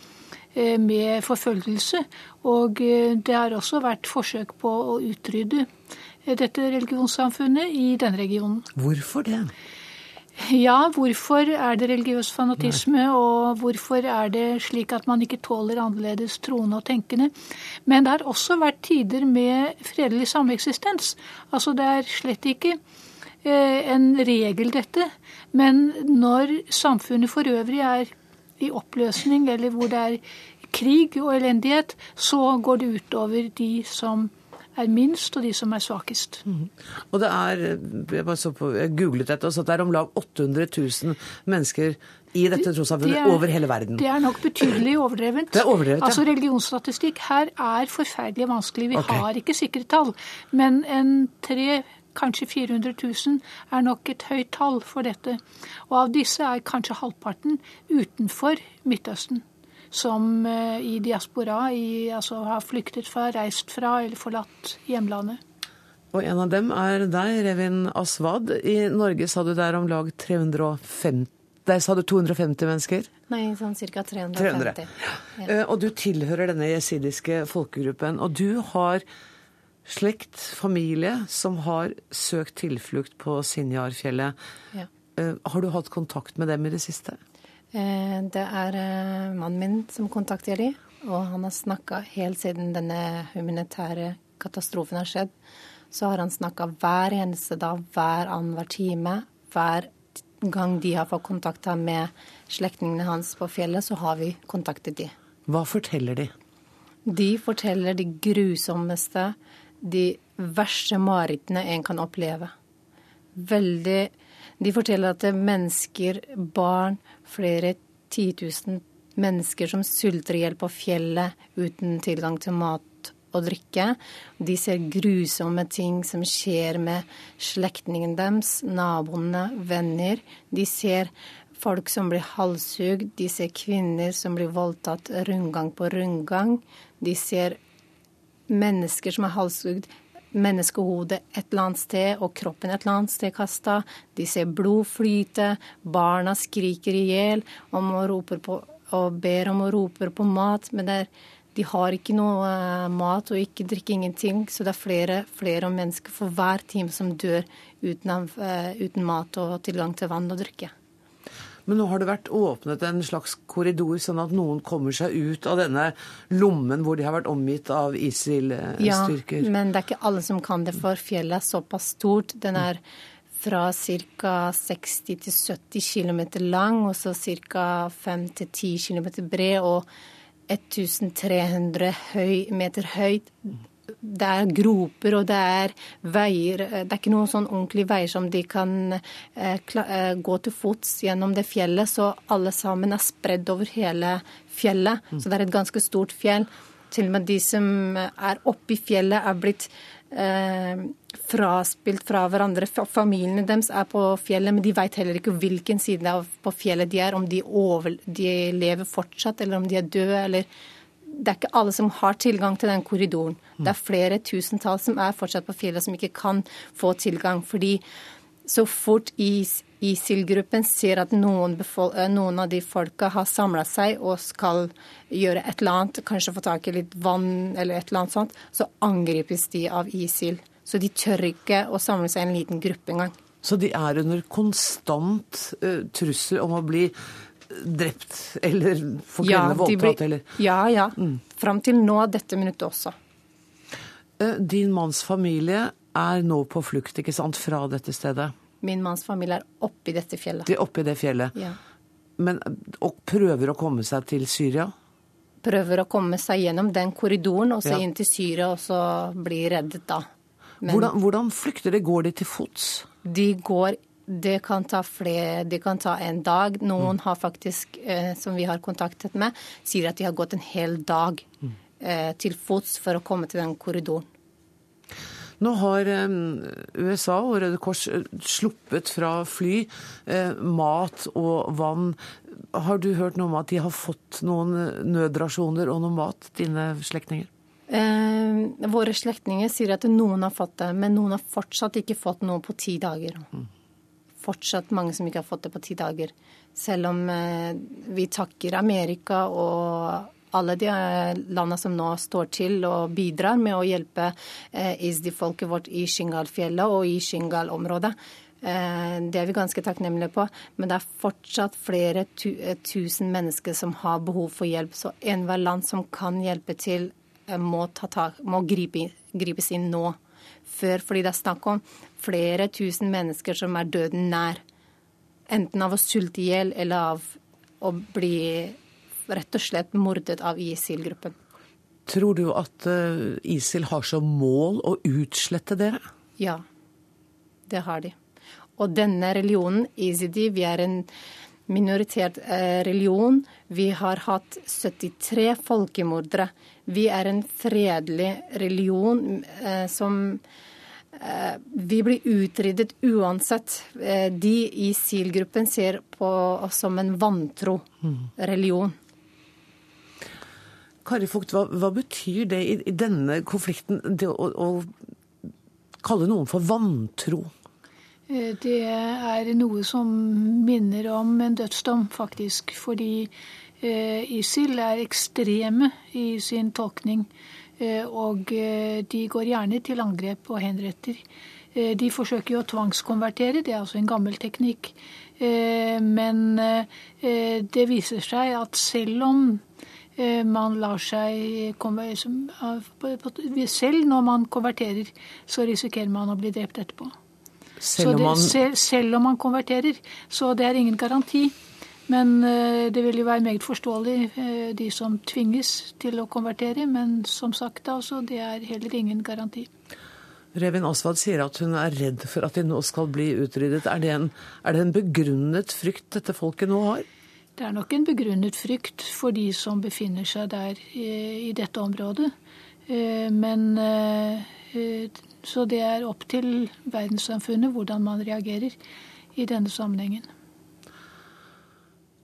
uh, med forfølgelse. Og uh, det har også vært forsøk på å utrydde dette religionssamfunnet i denne regionen. Hvorfor det? (laughs) Ja, hvorfor er det religiøs fanatisme, og hvorfor er det slik at man ikke tåler annerledes troende og tenkende? Men det har også vært tider med fredelig sameksistens. Altså det er slett ikke Eh, en regel, dette. Men når samfunnet for øvrig er i oppløsning, eller hvor det er krig og elendighet, så går det utover de som er minst, og de som er svakest. Mm. Og det er, jeg, på, jeg googlet dette, altså det er om lag 800 000 mennesker i dette trossamfunnet Det er- over hele verden. Det er nok betydelig overdrevent. Det er overdrevet, ja. Altså Religionsstatistikk her er forferdelig vanskelig. Vi okay. har ikke sikre tall. Men en tre, kanskje 400 000 er nok et høyt tall for dette. Og av disse er kanskje halvparten utenfor Midtøsten. Som eh, i diaspora i, altså, har flyktet fra, reist fra eller forlatt hjemlandet. Og en av dem er deg, Revin Aswad. I Norge sa du det er om lag 350 Der sa du 250 mennesker? Nei, sånn ca. 350. 300. Ja. Eh, Og du tilhører denne jesidiske folkegruppen. Og du har slekt, familie, som har søkt tilflukt på Sinjarfjellet. Ja. Eh, Har du hatt kontakt med dem i det siste? Eh, Det er eh, mannen min som kontakter de, og han har snakka helt siden denne humanitære katastrofen har skjedd. Så har han snakka hver eneste dag, hver annenhver time. Hver gang de har fått kontakta med slektningene hans på fjellet, så har vi kontaktet de. Hva forteller de? De forteller de grusommeste, de verste marerittene en kan oppleve. Veldig De forteller at det er mennesker, barn, flere titusen mennesker som sulter i hjel på fjellet uten tilgang til mat og drikke. De ser grusomme ting som skjer med slektningene deres, naboene, venner. De ser folk som blir halshugd, de ser kvinner som blir voldtatt rundgang på rundgang. De ser mennesker som er halshugd, menneskehodet et eller annet sted og kroppen et eller annet sted kasta. De ser blod flyte, barna skriker i hjel og ber om å rope på mat. Men er, de har ikke noe eh, mat og ikke drikker ingenting, så det er flere, flere mennesker for hver time som dør uten, av- eh, uten mat og tilgang til vann og drikke. Men nå har det vært åpnet en slags korridor, sånn at noen kommer seg ut av denne lommen hvor de har vært omgitt av Ja, ISIL-styrker. men det er ikke alle som kan det, for fjellet er såpass stort. Den er fra ca. 60 til 70 km lang, og så ca. 5 til 10 km bred og 1300 høy, meter høyt. Det er groper og det er veier. Det er ikke noen sånn ordentlige veier som de kan eh, eh, gå til fots gjennom det fjellet, så alle sammen er spredd over hele fjellet. Så det er et ganske stort fjell. Til og med de som er oppe i fjellet, er blitt eh, fraspilt fra hverandre. Familiene deres er på fjellet, men de vet heller ikke hvilken side av på fjellet de er. Om de, over, de lever fortsatt, eller om de er døde. eller det er ikke alle som har tilgang til den korridoren. Det er flere tusentall som er fortsatt på fjellet, som ikke kan få tilgang. Fordi så fort ISIL-gruppen ser at noen, eh, noen av de folka har samla seg og skal gjøre et eller annet, kanskje få tak i litt vann eller et eller annet sånt, så angripes de av ISIL. Så de tør ikke å samle seg i en liten gruppe engang. Så de er under konstant uh, trussel om å bli drept eller for Ja, kvinnene de voldtatt, eller Ja, ja. Fram til nå, dette minuttet også. Eh, Din manns familie er nå på flukt, ikke sant, fra dette stedet. Min manns familie er oppi dette fjellet. De er oppe i det fjellet. Ja. Men, og prøver å komme seg til Syria. prøver å komme seg gjennom den korridoren og så Ja. inn til Syria og så bli reddet da. Men Hvordan, hvordan flykter de? Går de til fots? de går det kan ta flere, det kan ta en dag. Noen har faktisk, eh, som vi har kontaktet med, sier at de har gått en hel dag eh, til fots for å komme til den korridoren. Nå har eh, USA og Røde Kors sluppet fra fly eh, mat og vann. Har du hørt noe om at de har fått noen nødrasjoner og noe mat, dine slektninger? Eh, våre slektninger sier at noen har fått det, men noen har fortsatt ikke fått noe på ti dager. Fortsatt mange som ikke har fått det på ti dager. Selv om eh, vi takker Amerika og alle de eh, landene som nå står til og bidrar med å hjelpe eh, ISDI-folket vårt i Shingal-fjellet og i Shingal-området. Eh, Det er vi ganske takknemlige på, men det er fortsatt flere tu tusen mennesker som har behov for hjelp. Så enhver land som kan hjelpe til, må, ta tak, må gripe, gripes inn nå. Før, fordi det er snakk om flere tusen mennesker som er døden nær. Enten av å sulte i hjel eller av å bli rett og slett mordet av ISIL-gruppen. Tror du at eh, ISIL har som mål å utslette dere? Ja, det har de. Og denne religionen, Izidi, vi er en minoritert eh, religion. Vi har hatt 73 folkemordere. Vi er en fredelig religion eh, som eh, vi blir utryddet uansett. De i SIL-gruppen ser på oss som en vantro religion. Kari Fugt, hva, hva betyr det i, i, denne konflikten, det å, å kalle noen for vantro? Eh, det er noe som minner om en dødsdom, faktisk. Fordi eh, ISIL er ekstreme i sin tolkning. Eh, og de går gjerne til angrep og henretter. De forsøker jo å tvangskonvertere, det er altså en gammel teknikk. Men det viser seg at selv om man lar seg Selv når man konverterer, så risikerer man å bli drept etterpå. Selv om, man... det, selv, om man konverterer. Så det er ingen garanti. Men eh, det vil jo være meget forståelig, eh, de som tvinges til å konvertere. Men som sagt, altså, det er heller ingen garanti. Revin Aswad sier at hun er redd for at de nå skal bli utryddet. Er det en, er det en begrunnet frykt dette folket nå har? Det er nok en begrunnet frykt for de som befinner seg der i, dette området. Eh, men eh, Så det er opp til verdenssamfunnet hvordan man reagerer i denne sammenhengen.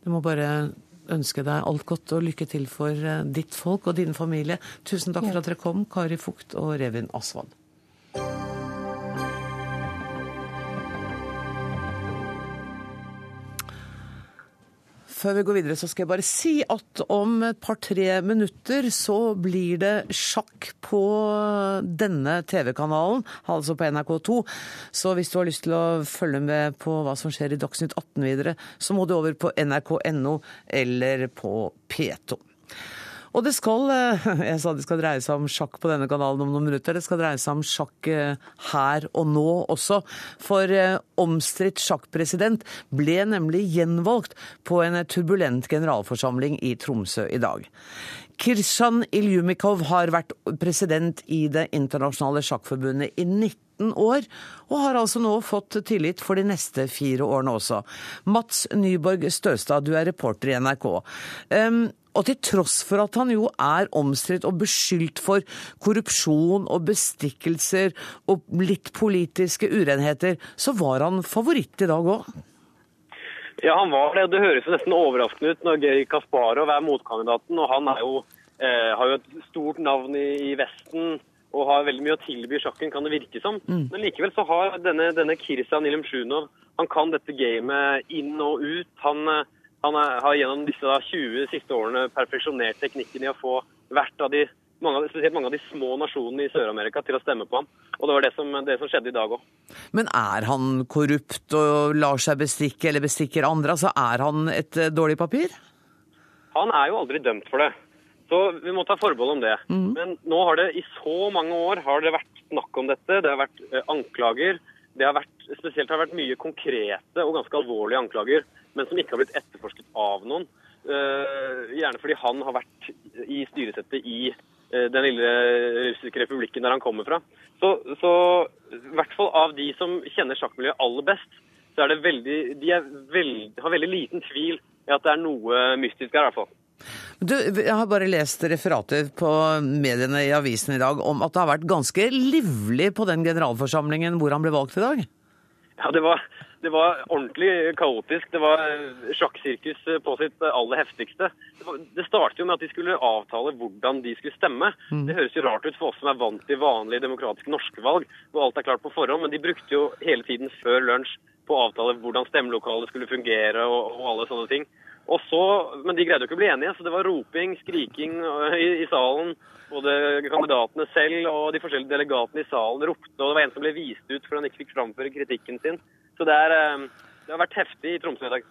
Du må bare ønske deg alt godt og lykke til for eh, ditt folk og din familie. Tusen takk for at dere kom, Kari Fugt og Revin Aswad. Før vi går videre, så skal jeg bare si at om et par-tre minutter så blir det sjakk på denne TV-kanalen, altså på NRK2. Så hvis du har lyst til å følge med på hva som skjer i Dagsnytt 18 videre, så må du over på nrk.no eller på P2. Og det skal eh, (laughs) Jeg sa det skal dreie seg om sjakk på denne kanalen om noen minutter. Det skal dreie seg om sjakk eh, her og nå også. For eh, omstridt sjakkpresident ble nemlig gjenvalgt på en turbulent generalforsamling i Tromsø i dag. Kirshan Ilyumikov har vært president i Det internasjonale sjakkforbundet i 19 år, og har altså nå fått tillit for de neste fire årene også. Mats Nyborg Støstad, du er reporter i NRK. Um, og til tross for at han jo er omstridt og beskyldt for korrupsjon og bestikkelser og litt politiske urenheter, så var han favoritt i dag òg? Ja, han var det. Det høres jo nesten overraskende ut når Geir Kasparov er motkandidaten. og Han jo, eh, har jo et stort navn i, i, Vesten og har veldig mye å tilby sjakken, kan det virke som. Mm. Men likevel så har denne, denne Kirsa Nilimsjunov han kan dette gamet inn og ut. Han eh, han har gjennom disse da, 20 siste årene perfeksjonert teknikken i å få hvert av de mange, spesielt mange av de små nasjonene i Sør-Amerika til å stemme på ham. Og det var det som, det som skjedde i dag òg. Men er han korrupt og lar seg bestikke eller bestikker andre? Altså er han et eh, dårlig papir? Han er jo aldri dømt for det. Så vi må ta forbehold om det. Mm. Men nå har det i så mange år har det vært snakk om dette. Det har vært eh, anklager. Det har vært, spesielt har vært mye konkrete og ganske alvorlige anklager men som ikke har blitt etterforsket av noen. Uh, gjerne fordi han har vært i styresettet i uh, den lille russiske republikken der han kommer fra. Så, så i hvert fall av de som kjenner sjakkmiljøet aller best, så er det veldig, de veld, har veldig liten tvil i at det er noe mystisk her, i hvert fall. Du, jeg har bare lest referater på mediene i avisen i dag om at det har vært ganske livlig på den generalforsamlingen hvor han ble valgt i dag? Ja, det var, det var ordentlig kaotisk. Det var sjakksirkus på sitt aller heftigste. Det startet jo med at de skulle avtale hvordan de skulle stemme. Mm. Det høres jo rart ut for oss som er vant til vanlige demokratiske norske valg, hvor alt er klart på forhånd, men de brukte jo hele tiden før lunsj på å avtale hvordan stemmelokalet skulle fungere og, og alle sånne ting. Og så, Men de greide jo ikke å bli enige, så det var roping, skriking i, i salen. Både kandidatene selv og de forskjellige delegatene i salen ropte, og det var en som ble vist ut fordi han ikke fikk framføre kritikken sin. Så det, er, eh, det har vært heftig i Tromsø i dag.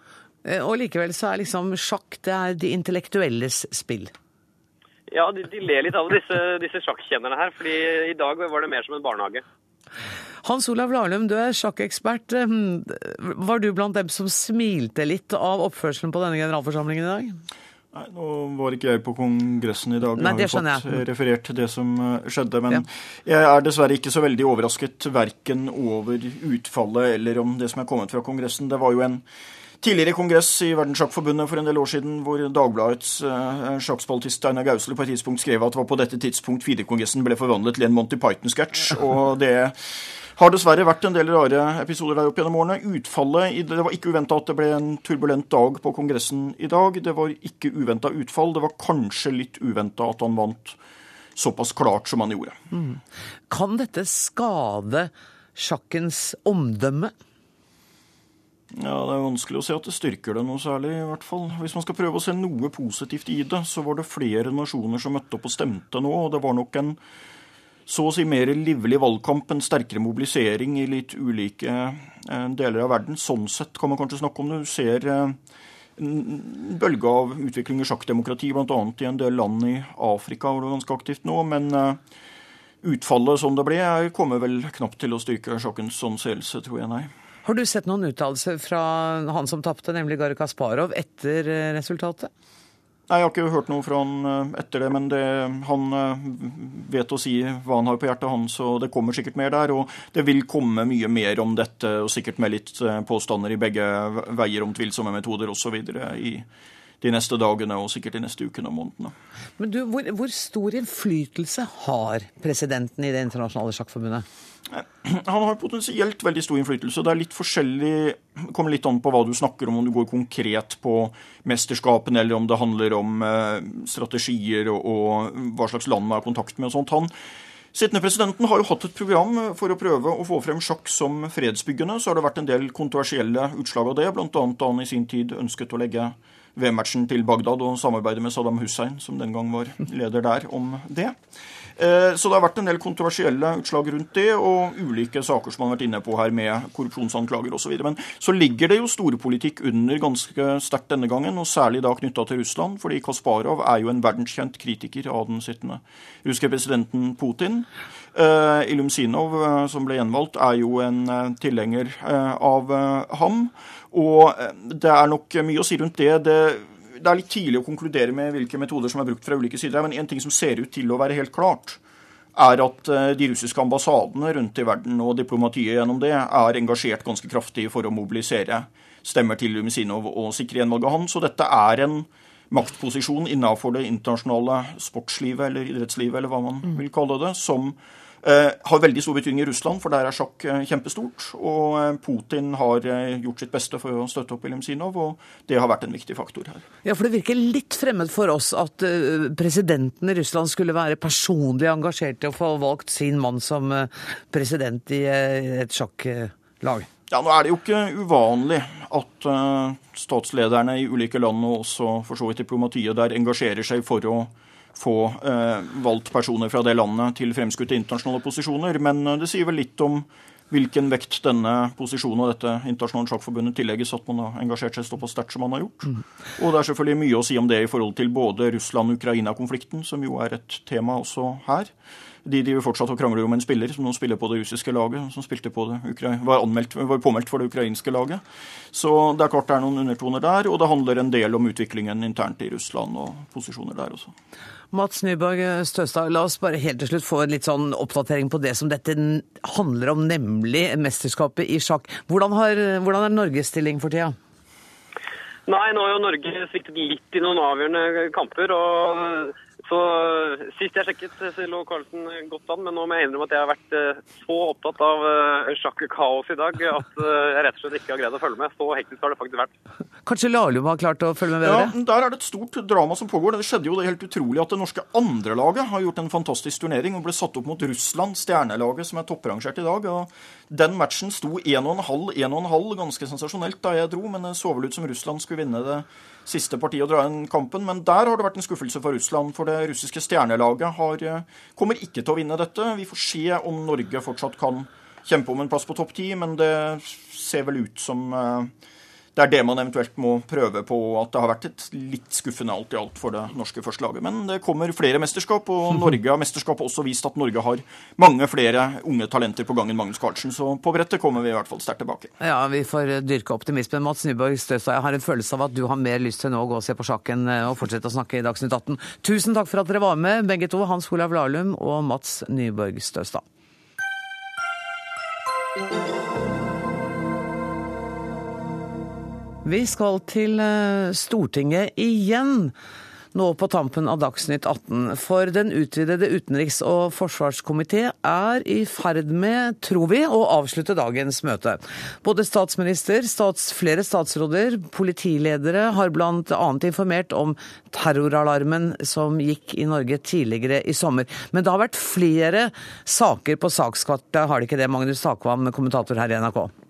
Eh, og likevel så er liksom sjakk det er de intellektuelles spill? Ja, de, de ler litt av disse, disse sjakkkjennerne her, fordi i dag var det mer som en barnehage. Hans Olav Lahlum, du er sjakkekspert. Ehm, var du blant dem som smilte litt av oppførselen på denne generalforsamlingen i dag? Nei, Nå var ikke jeg på Kongressen i dag. Nei, det skjønner jeg har jo fått referert til det som eh, skjedde. Men ja. jeg er dessverre ikke så veldig overrasket verken over utfallet eller om det som er kommet fra Kongressen. Det var jo en tidligere kongress i Verdenssjakkforbundet for en del år siden, hvor Dagbladets uh, sjakkspaltist Steinar Gausle på et tidspunkt skrev at det var på dette tidspunkt Firekongressen ble forvandlet til en Monty Python-sketsj. (laughs) og det har dessverre vært en del rare episoder der opp gjennom årene. Utfallet, Det var ikke uventa at det ble en turbulent dag på Kongressen i dag. Det var ikke uventa utfall. Det var kanskje litt uventa at han vant såpass klart som han gjorde. Mm. Kan dette skade sjakkens omdømme? Ja, Det er vanskelig å se at det styrker det noe særlig. i hvert fall. Hvis man skal prøve å se noe positivt i det, så var det flere nasjoner som møtte opp og stemte nå. og Det var nok en så å si mer livlig valgkamp, en sterkere mobilisering i litt ulike eh, deler av verden. Sånn sett kan man kanskje snakke om det. Du ser eh, en bølge av utvikling i sjakkdemokrati, bl.a. i en del land i Afrika hvor det er ganske aktivt nå. Men eh, utfallet som det ble, kommer vel knapt til å styrke sjakkens anseelse, tror jeg, nei. Har du sett noen uttalelser fra han som tapte, nemlig Garri Kasparov, etter eh, resultatet? Nei, Jeg har ikke hørt noe fra han eh, etter det, men det, han eh, vet å si hva han har på hjertet, han, så det kommer sikkert mer der. Og det vil komme mye mer om dette, og sikkert med litt påstander i begge veier om tvilsomme metoder osv. i de neste dagene og sikkert de neste ukene og månedene. Men du, hvor, hvor stor innflytelse har presidenten i Det internasjonale sjakkforbundet? Han har potensielt veldig stor innflytelse. Det er litt forskjellig, kommer litt an på hva du snakker om, om du går konkret på mesterskapene, eller om det handler om eh, strategier og, og, hva slags land man har kontakt med og sånt. Han Sittende presidenten har jo hatt et program for å prøve å få frem sjakk som fredsbyggende. Så har det vært en del kontroversielle utslag av det, bl.a. da han i sin tid ønsket å legge VM-matchen til Bagdad og samarbeide med Saddam Hussein, som den gang var leder der, om det. Eh, så det har vært en del kontroversielle utslag rundt det, og ulike saker som man har vært inne på her med korrupsjonsanklager osv. Men så ligger det jo storpolitikk under ganske sterkt denne gangen, og særlig da knytta til Russland, fordi Kasparov er jo en verdenskjent kritiker av den sittende russiske presidenten Putin. Uh, Ilumsinov, uh, som ble gjenvalgt, er jo en uh, tilhenger av ham. Og det er nok mye å si rundt det. det det er litt tidlig å konkludere med hvilke metoder som er brukt fra ulike sider. Men en ting som ser ut til å være helt klart, er at eh, de russiske ambassadene rundt i verden og diplomatiet gjennom det er engasjert ganske kraftig for å mobilisere stemmer til Lumisinov og sikre gjenvalget av Og dette er en maktposisjon innenfor det internasjonale sportslivet eller idrettslivet, eller hva man vil kalle det, som har veldig stor betydning i Russland, for der er sjakk eh, kjempestort. Og eh, Putin har gjort sitt beste for å støtte opp Limsinov, og det har vært en viktig faktor her. Ja, for Det virker litt fremmed for oss at presidenten i Russland skulle være personlig engasjert i å få valgt sin mann som president i et sjakklag. Ja, Nå er det jo ikke uvanlig at statslederne i ulike land, og også for så vidt diplomatiet der, engasjerer seg for å få eh, valgt personer fra det landet til fremskutte internasjonale posisjoner. Men eh, det sier vel litt om hvilken vekt denne posisjonen og dette internasjonale sjakkforbundet tillegges at man har engasjert seg såpass sterkt som man har gjort. Mm. Og det er selvfølgelig mye å si om det i forhold til både Russland-Ukraina-konflikten, som jo er et tema også her. De driver fortsatt og krangler om en spiller som nå spiller på det russiske laget, som spilte på det, var, anmeldt, var påmeldt for det ukrainske laget. Så det er klart det er noen undertoner der, og det handler en del om utviklingen internt i Russland og posisjoner der også. Mats Nyborg Støstad, la oss bare helt til slutt få en litt sånn oppdatering på det som dette handler om, nemlig mesterskapet i sjakk. Hvordan, har, hvordan er Norges stilling for tida? Nei, nå har jo Norge sviktet litt i noen avgjørende kamper. og så Sist jeg sjekket, så lå Carlsen godt an, men nå må jeg innrømme at jeg har vært eh, så opptatt av eh, sjakk-kaos i dag at eh, jeg rett og slett ikke har greid å følge med. Så hektisk har det faktisk vært. Kanskje Lahlum har klart å følge med bedre? Ja, Der er det et stort drama som pågår. Det skjedde jo det helt utrolig at det norske andrelaget har gjort en fantastisk turnering og ble satt opp mot Russland, stjernelaget som er topprangert i dag. og Den matchen sto 1,5-1,5, ganske sensasjonelt da jeg dro, men det så vel ut som Russland skulle vinne det siste parti å dra inn kampen. Men der har det vært en skuffelse for Russland. For det russiske stjernelaget har, eh, kommer ikke til å vinne dette. Vi får se om Norge fortsatt kan kjempe om en plass på topp ti, men det ser vel ut som eh, det er det man eventuelt må prøve på. At det har vært et litt skuffende alt i alt for det norske førstelaget. Men det kommer flere mesterskap, og (laughs) Norge har mesterskapet også vist at Norge har mange flere unge talenter på gang enn Magnus Carlsen. Så på brettet kommer vi i hvert fall sterkt tilbake. Ja, vi får dyrke optimismen. Mats Nyborg Støstad, jeg har en følelse av at du har mer lyst til nå å gå og se på sjakken eh, og fortsette å snakke i Dagsnytt 18. Tusen takk for at dere var med, begge to. Hans Olav Lahlum og Mats Nyborg Støstad. Vi skal til eh, Stortinget igjen nå på tampen av Dagsnytt 18. For den utvidede utenriks- og forsvarskomité er i ferd med, tror vi, å avslutte dagens møte. Både statsminister, stats, flere statsråder, politiledere har bl.a. informert om terroralarmen som gikk i Norge tidligere i sommer. Men det har vært flere saker på sakskartet, har det ikke det, Magnus Takvam, kommentator her i NRK?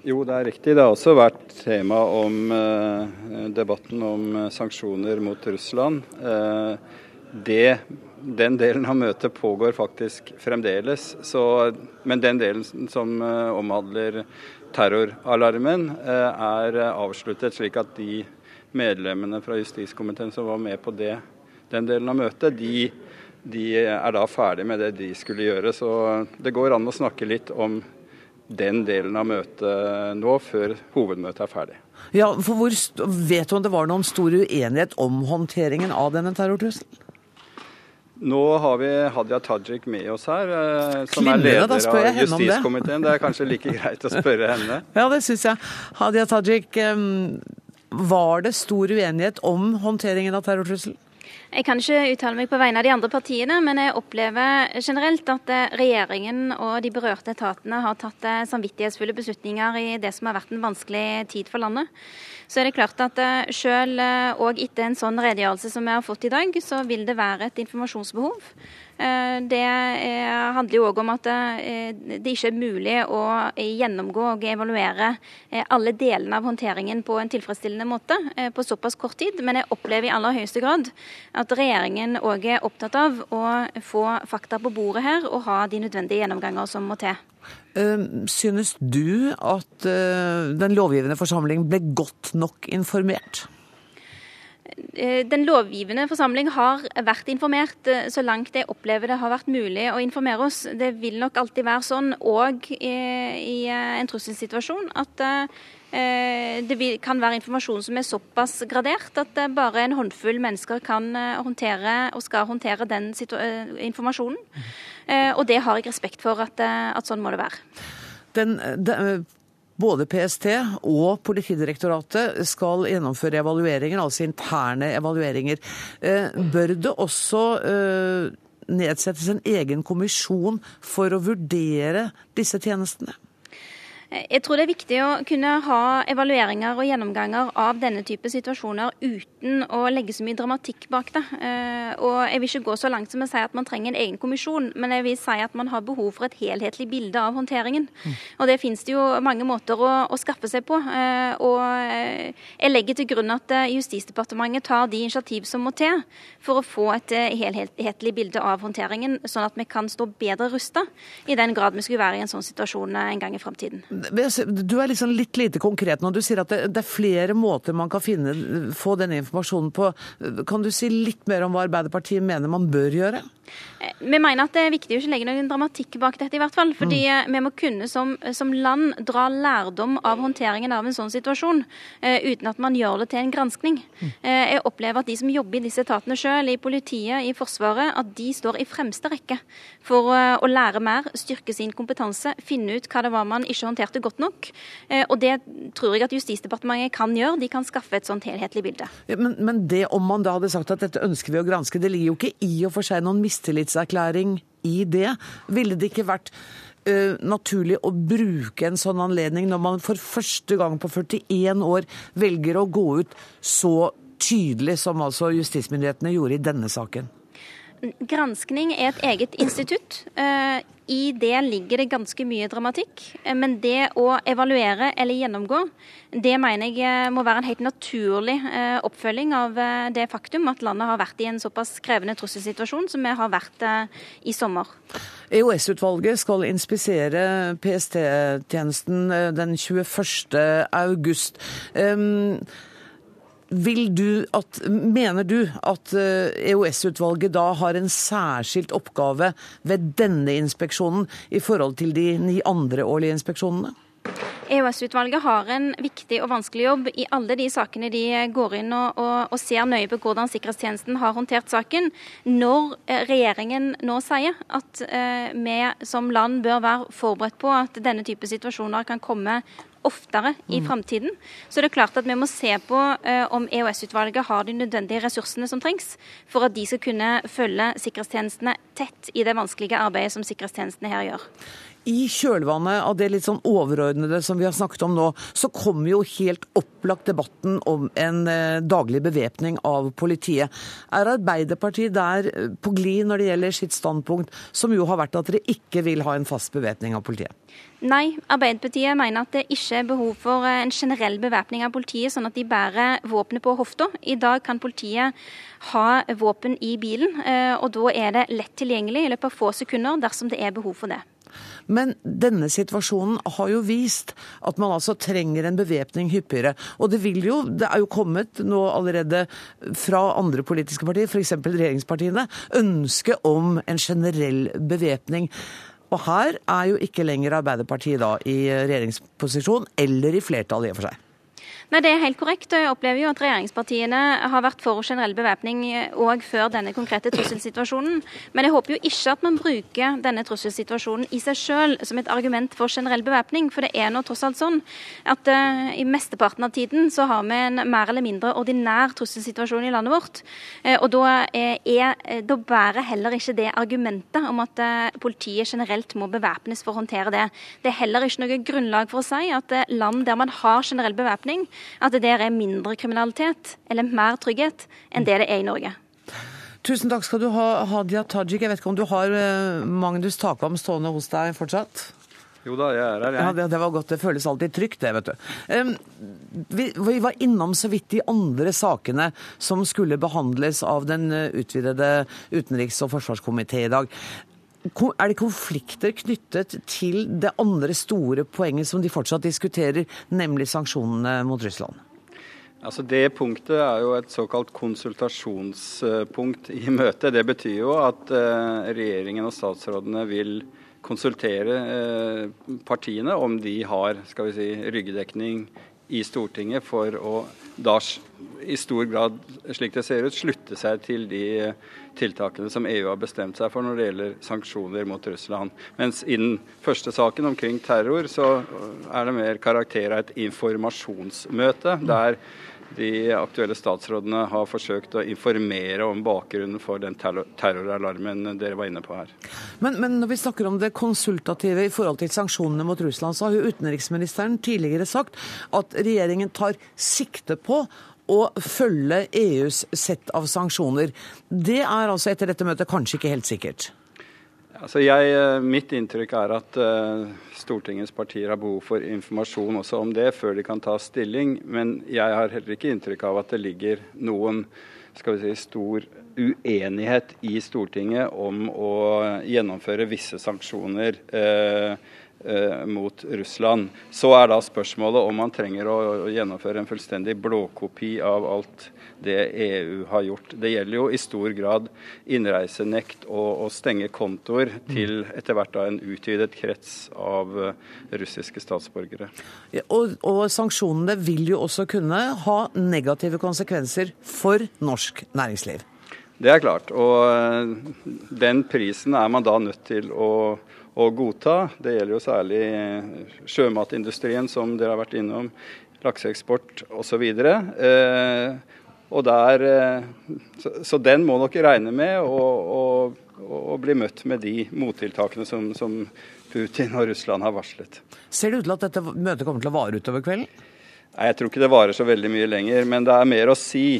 Jo, det er riktig. Det har også vært tema om eh, debatten om eh, sanksjoner mot Russland. Eh, det, den delen av møtet pågår faktisk fremdeles. Så, men den delen som eh, omhandler terroralarmen, eh, er avsluttet, slik at de medlemmene fra justiskomiteen som var med på det, den delen av møtet, de, de er da ferdig med det de skulle gjøre. Så det går an å snakke litt om den delen av møtet nå, før hovedmøtet er ferdig. Ja, for hvor, Vet du om det var noen stor uenighet om håndteringen av denne terrortrusselen? Nå har vi Hadia Tajik med oss her, som som er leder av justiskomiteen. Det er kanskje like greit å spørre henne? (laughs) Ja, det syns jeg. Hadia Tajik, var det stor uenighet om håndteringen av terrortrusselen? Jeg kan ikke uttale meg på vegne av de andre partiene, men jeg opplever generelt at eh, regjeringen og de berørte etatene har tatt eh, samvittighetsfulle beslutninger i det som har vært en vanskelig tid for landet. Så er det klart at eh, selv og etter en sånn redegjørelse som vi har fått i dag, så vil det være et informasjonsbehov. Det handler jo òg om at det ikke er mulig å gjennomgå og evaluere alle delene av håndteringen på en tilfredsstillende måte på såpass kort tid. Men jeg opplever i aller høyeste grad at regjeringen òg er opptatt av å få fakta på bordet her og ha de nødvendige gjennomganger som må til. Ehm, synes du at eh, den lovgivende forsamling ble godt nok informert? Eh, den lovgivende forsamling har vært informert eh, så langt jeg opplever det har vært mulig å informere oss. Det vil nok alltid være sånn òg i, en trusselsituasjon at det kan være informasjon som er såpass gradert at bare en håndfull mennesker kan eh, håndtere og skal håndtere den eh, informasjonen. Og det har jeg respekt for at, at sånn må det være. Den, den, både PST og Politidirektoratet skal gjennomføre evalueringer, altså interne evalueringer. Bør det også nedsettes en egen kommisjon for å vurdere disse tjenestene? Jeg tror det er viktig å kunne ha evalueringer og gjennomganger av denne type situasjoner uten å legge så mye dramatikk bak det. Eh, og jeg vil ikke gå så langt som å si at man trenger en egen kommisjon, men jeg vil si at man har behov for et helhetlig bilde av håndteringen. Mm. Og det finnes det jo mange måter å, å skaffe seg på. Eh, og eh, jeg legger til grunn at Justisdepartementet tar de initiativ som må til for å få et helhetlig bilde av håndteringen, sånn at vi kan stå bedre rusta i den grad vi skulle være i en sånn situasjon en gang i framtiden. Du er liksom litt lite konkret nå. Du sier at det, det, er flere måter man kan finne, få denne informasjonen på. Kan du si litt mer om hva Arbeiderpartiet mener man bør gjøre? Vi mener at det er viktig å ikke legge noen dramatikk bak dette, i hvert fall. Fordi mm. vi må kunne som, som, land dra lærdom av håndteringen av en sånn situasjon, uh, uten at man gjør det til en granskning. Mm. Uh, jeg opplever at de som jobber i disse etatene sjøl, i politiet, i Forsvaret, at de står i fremste rekke for uh, å lære mer, styrke sin kompetanse, finne ut hva det var man ikke håndterte godt nok. og det tror jeg at Justisdepartementet kan gjøre. De kan skaffe et sånt helhetlig bilde. Ja, men, men det om man da hadde sagt at dette ønsker vi å granske, det ligger jo ikke i og for seg noen mistillit mistillitserklæring i det. Ville det ikke vært uh, naturlig å bruke en sånn anledning når man for første gang på 41 år velger å gå ut så tydelig som altså justismyndighetene gjorde i denne saken? Granskning er et eget institutt. Uh, i det ligger det ganske mye dramatikk. Eh, men det å evaluere eller gjennomgå, det mener jeg eh, må være en helt naturlig eh, oppfølging av det faktum at landet har vært i en såpass krevende trusselsituasjon som vi har vært i sommer. EOS-utvalget skal inspisere PST-tjenesten den 21. august. Du at, mener du at EOS-utvalget eh, e da har en særskilt oppgave ved denne inspeksjonen i forhold til de ni andre årlige inspeksjonene? EOS-utvalget har en viktig og vanskelig jobb i alle de sakene de går inn og, og, og, ser nøye på hvordan sikkerhetstjenesten har håndtert saken. Når eh, regjeringen nå sier at eh, vi som land bør være forberedt på at denne type situasjoner kan komme oftere i framtiden. Så det er klart at vi må se på eh, om EOS-utvalget har de nødvendige ressursene som trengs for at de skal kunne følge sikkerhetstjenestene tett i det vanskelige arbeidet som sikkerhetstjenestene her gjør. I kjølvannet av det litt sånn overordnede som vi har snakket om nå, så kommer jo helt opplagt debatten om en eh, daglig bevæpning av politiet. Er Arbeiderpartiet der eh, på glid når det gjelder sitt standpunkt, som jo har vært at dere ikke vil ha en fast bevæpning av politiet? Nei, Arbeiderpartiet mener at det ikke er behov for eh, en generell bevæpning av politiet, sånn at de bærer våpenet på hofta. I dag kan politiet ha våpen i bilen, og da er det lett tilgjengelig i løpet av få sekunder dersom det er behov for det. Men denne situasjonen har jo vist at man altså trenger en bevæpning hyppigere. Og det vil jo, det er jo kommet nå allerede fra andre politiske partier, f.eks. regjeringspartiene, ønske om en generell bevæpning. Og her er jo ikke lenger Arbeiderpartiet da i regjeringsposisjon, eller i flertall i og for seg. Nei, Det er helt korrekt. Jeg opplever jo at regjeringspartiene har vært for generell bevæpning òg før denne konkrete trusselsituasjonen. Men jeg håper jo ikke at man bruker denne trusselsituasjonen i seg selv som et argument for generell bevæpning. For det er nå tross alt sånn at uh, i mesteparten av tiden så har vi en mer eller mindre ordinær trusselsituasjon i landet vårt. Uh, og da, er, da bærer heller ikke det argumentet om at uh, politiet generelt må bevæpnes for å håndtere det. Det er heller ikke noe grunnlag for å si at land der man har generell bevæpning, at det der er mindre kriminalitet eller mer trygghet enn det det er i Norge. Tusen takk skal du ha, Hadia Tajik. Jeg vet ikke om du har eh, Magnus Takvam stående hos deg fortsatt? Jo da, jeg er her, jeg. Ja, det, det, var godt. Det føles alltid trygt, det, vet du. Um, vi, vi, var innom så vidt de andre sakene som skulle behandles av den eh, utvidede utenriks- og forsvarskomité i dag. Er det konflikter knyttet til det andre store poenget som de fortsatt diskuterer, nemlig sanksjonene mot Russland? Altså Det punktet er jo et såkalt konsultasjonspunkt i møtet. Det betyr jo at eh, regjeringen og statsrådene vil konsultere eh, partiene om de har skal vi si, ryggedekning i Stortinget for å da i stor grad, slik det ser ut, slutte seg til de tiltakene som EU har bestemt seg for når det gjelder sanksjoner mot Russland. Mens i den første saken omkring terror, så er det mer karakter av et informasjonsmøte. der de aktuelle statsrådene har forsøkt å informere om bakgrunnen for den terroralarmen dere var inne på her. Men, men, når vi snakker om det konsultative i forhold til sanksjonene mot Russland, så har jo utenriksministeren tidligere sagt at regjeringen tar sikte på å følge EUs sett av sanksjoner. Det er altså etter dette møtet kanskje ikke helt sikkert? Altså jeg, eh, mitt inntrykk er at uh, Stortingets partier har behov for informasjon også om det før de kan ta stilling. Men jeg har heller ikke inntrykk av at det ligger noen skal vi si, stor uenighet i Stortinget om å gjennomføre visse sanksjoner. Uh, mot Russland. Så er da spørsmålet om man trenger å gjennomføre en fullstendig blåkopi av alt det EU har gjort. Det gjelder jo i stor grad innreisenekt og å stenge kontoer til etter hvert da en utvidet krets av eh, russiske statsborgere. Ja, og, og sanksjonene vil jo også kunne ha negative konsekvenser for norsk næringsliv. Det er klart. Og eh, den prisen er man da nødt til å å godta. Det gjelder jo særlig sjømatindustrien, som dere har vært innom, lakseeksport osv. Eh, og der, eh, så, den må dere regne med å, bli møtt med de mottiltakene som, som Putin og Russland har varslet. Ser det ut til at dette møtet kommer til å vare utover kvelden? Nei, Jeg tror ikke det varer så veldig mye lenger, men det er mer å si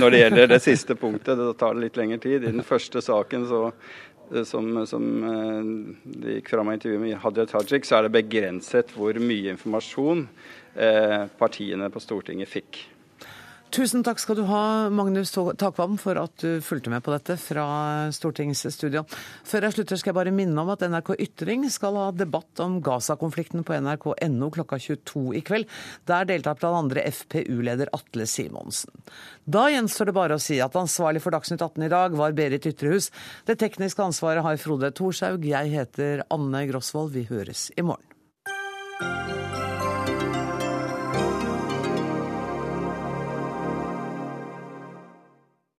når det gjelder det siste punktet. Det tar litt lengre tid. I den første saken så Eh, som, som eh, det gikk fram av intervjuet med Hadia Tajik, så er det begrenset hvor mye informasjon eh, partiene på Stortinget fikk. Tusen takk skal du ha, Magnus Takvam, for at du fulgte med på dette fra stortingsstudio. Før jeg slutter skal jeg bare minne om at NRK Ytring skal ha debatt om Gaza-konflikten på nrk.no klokka 22 i kveld. Der deltar bl.a. FPU-leder Atle Simonsen. Da gjenstår det bare å si at ansvarlig for Dagsnytt 18 i dag var Berit Ytrehus. Det tekniske ansvaret har Frode Thorshaug. Jeg heter Anne Grosvold. Vi høres i morgen.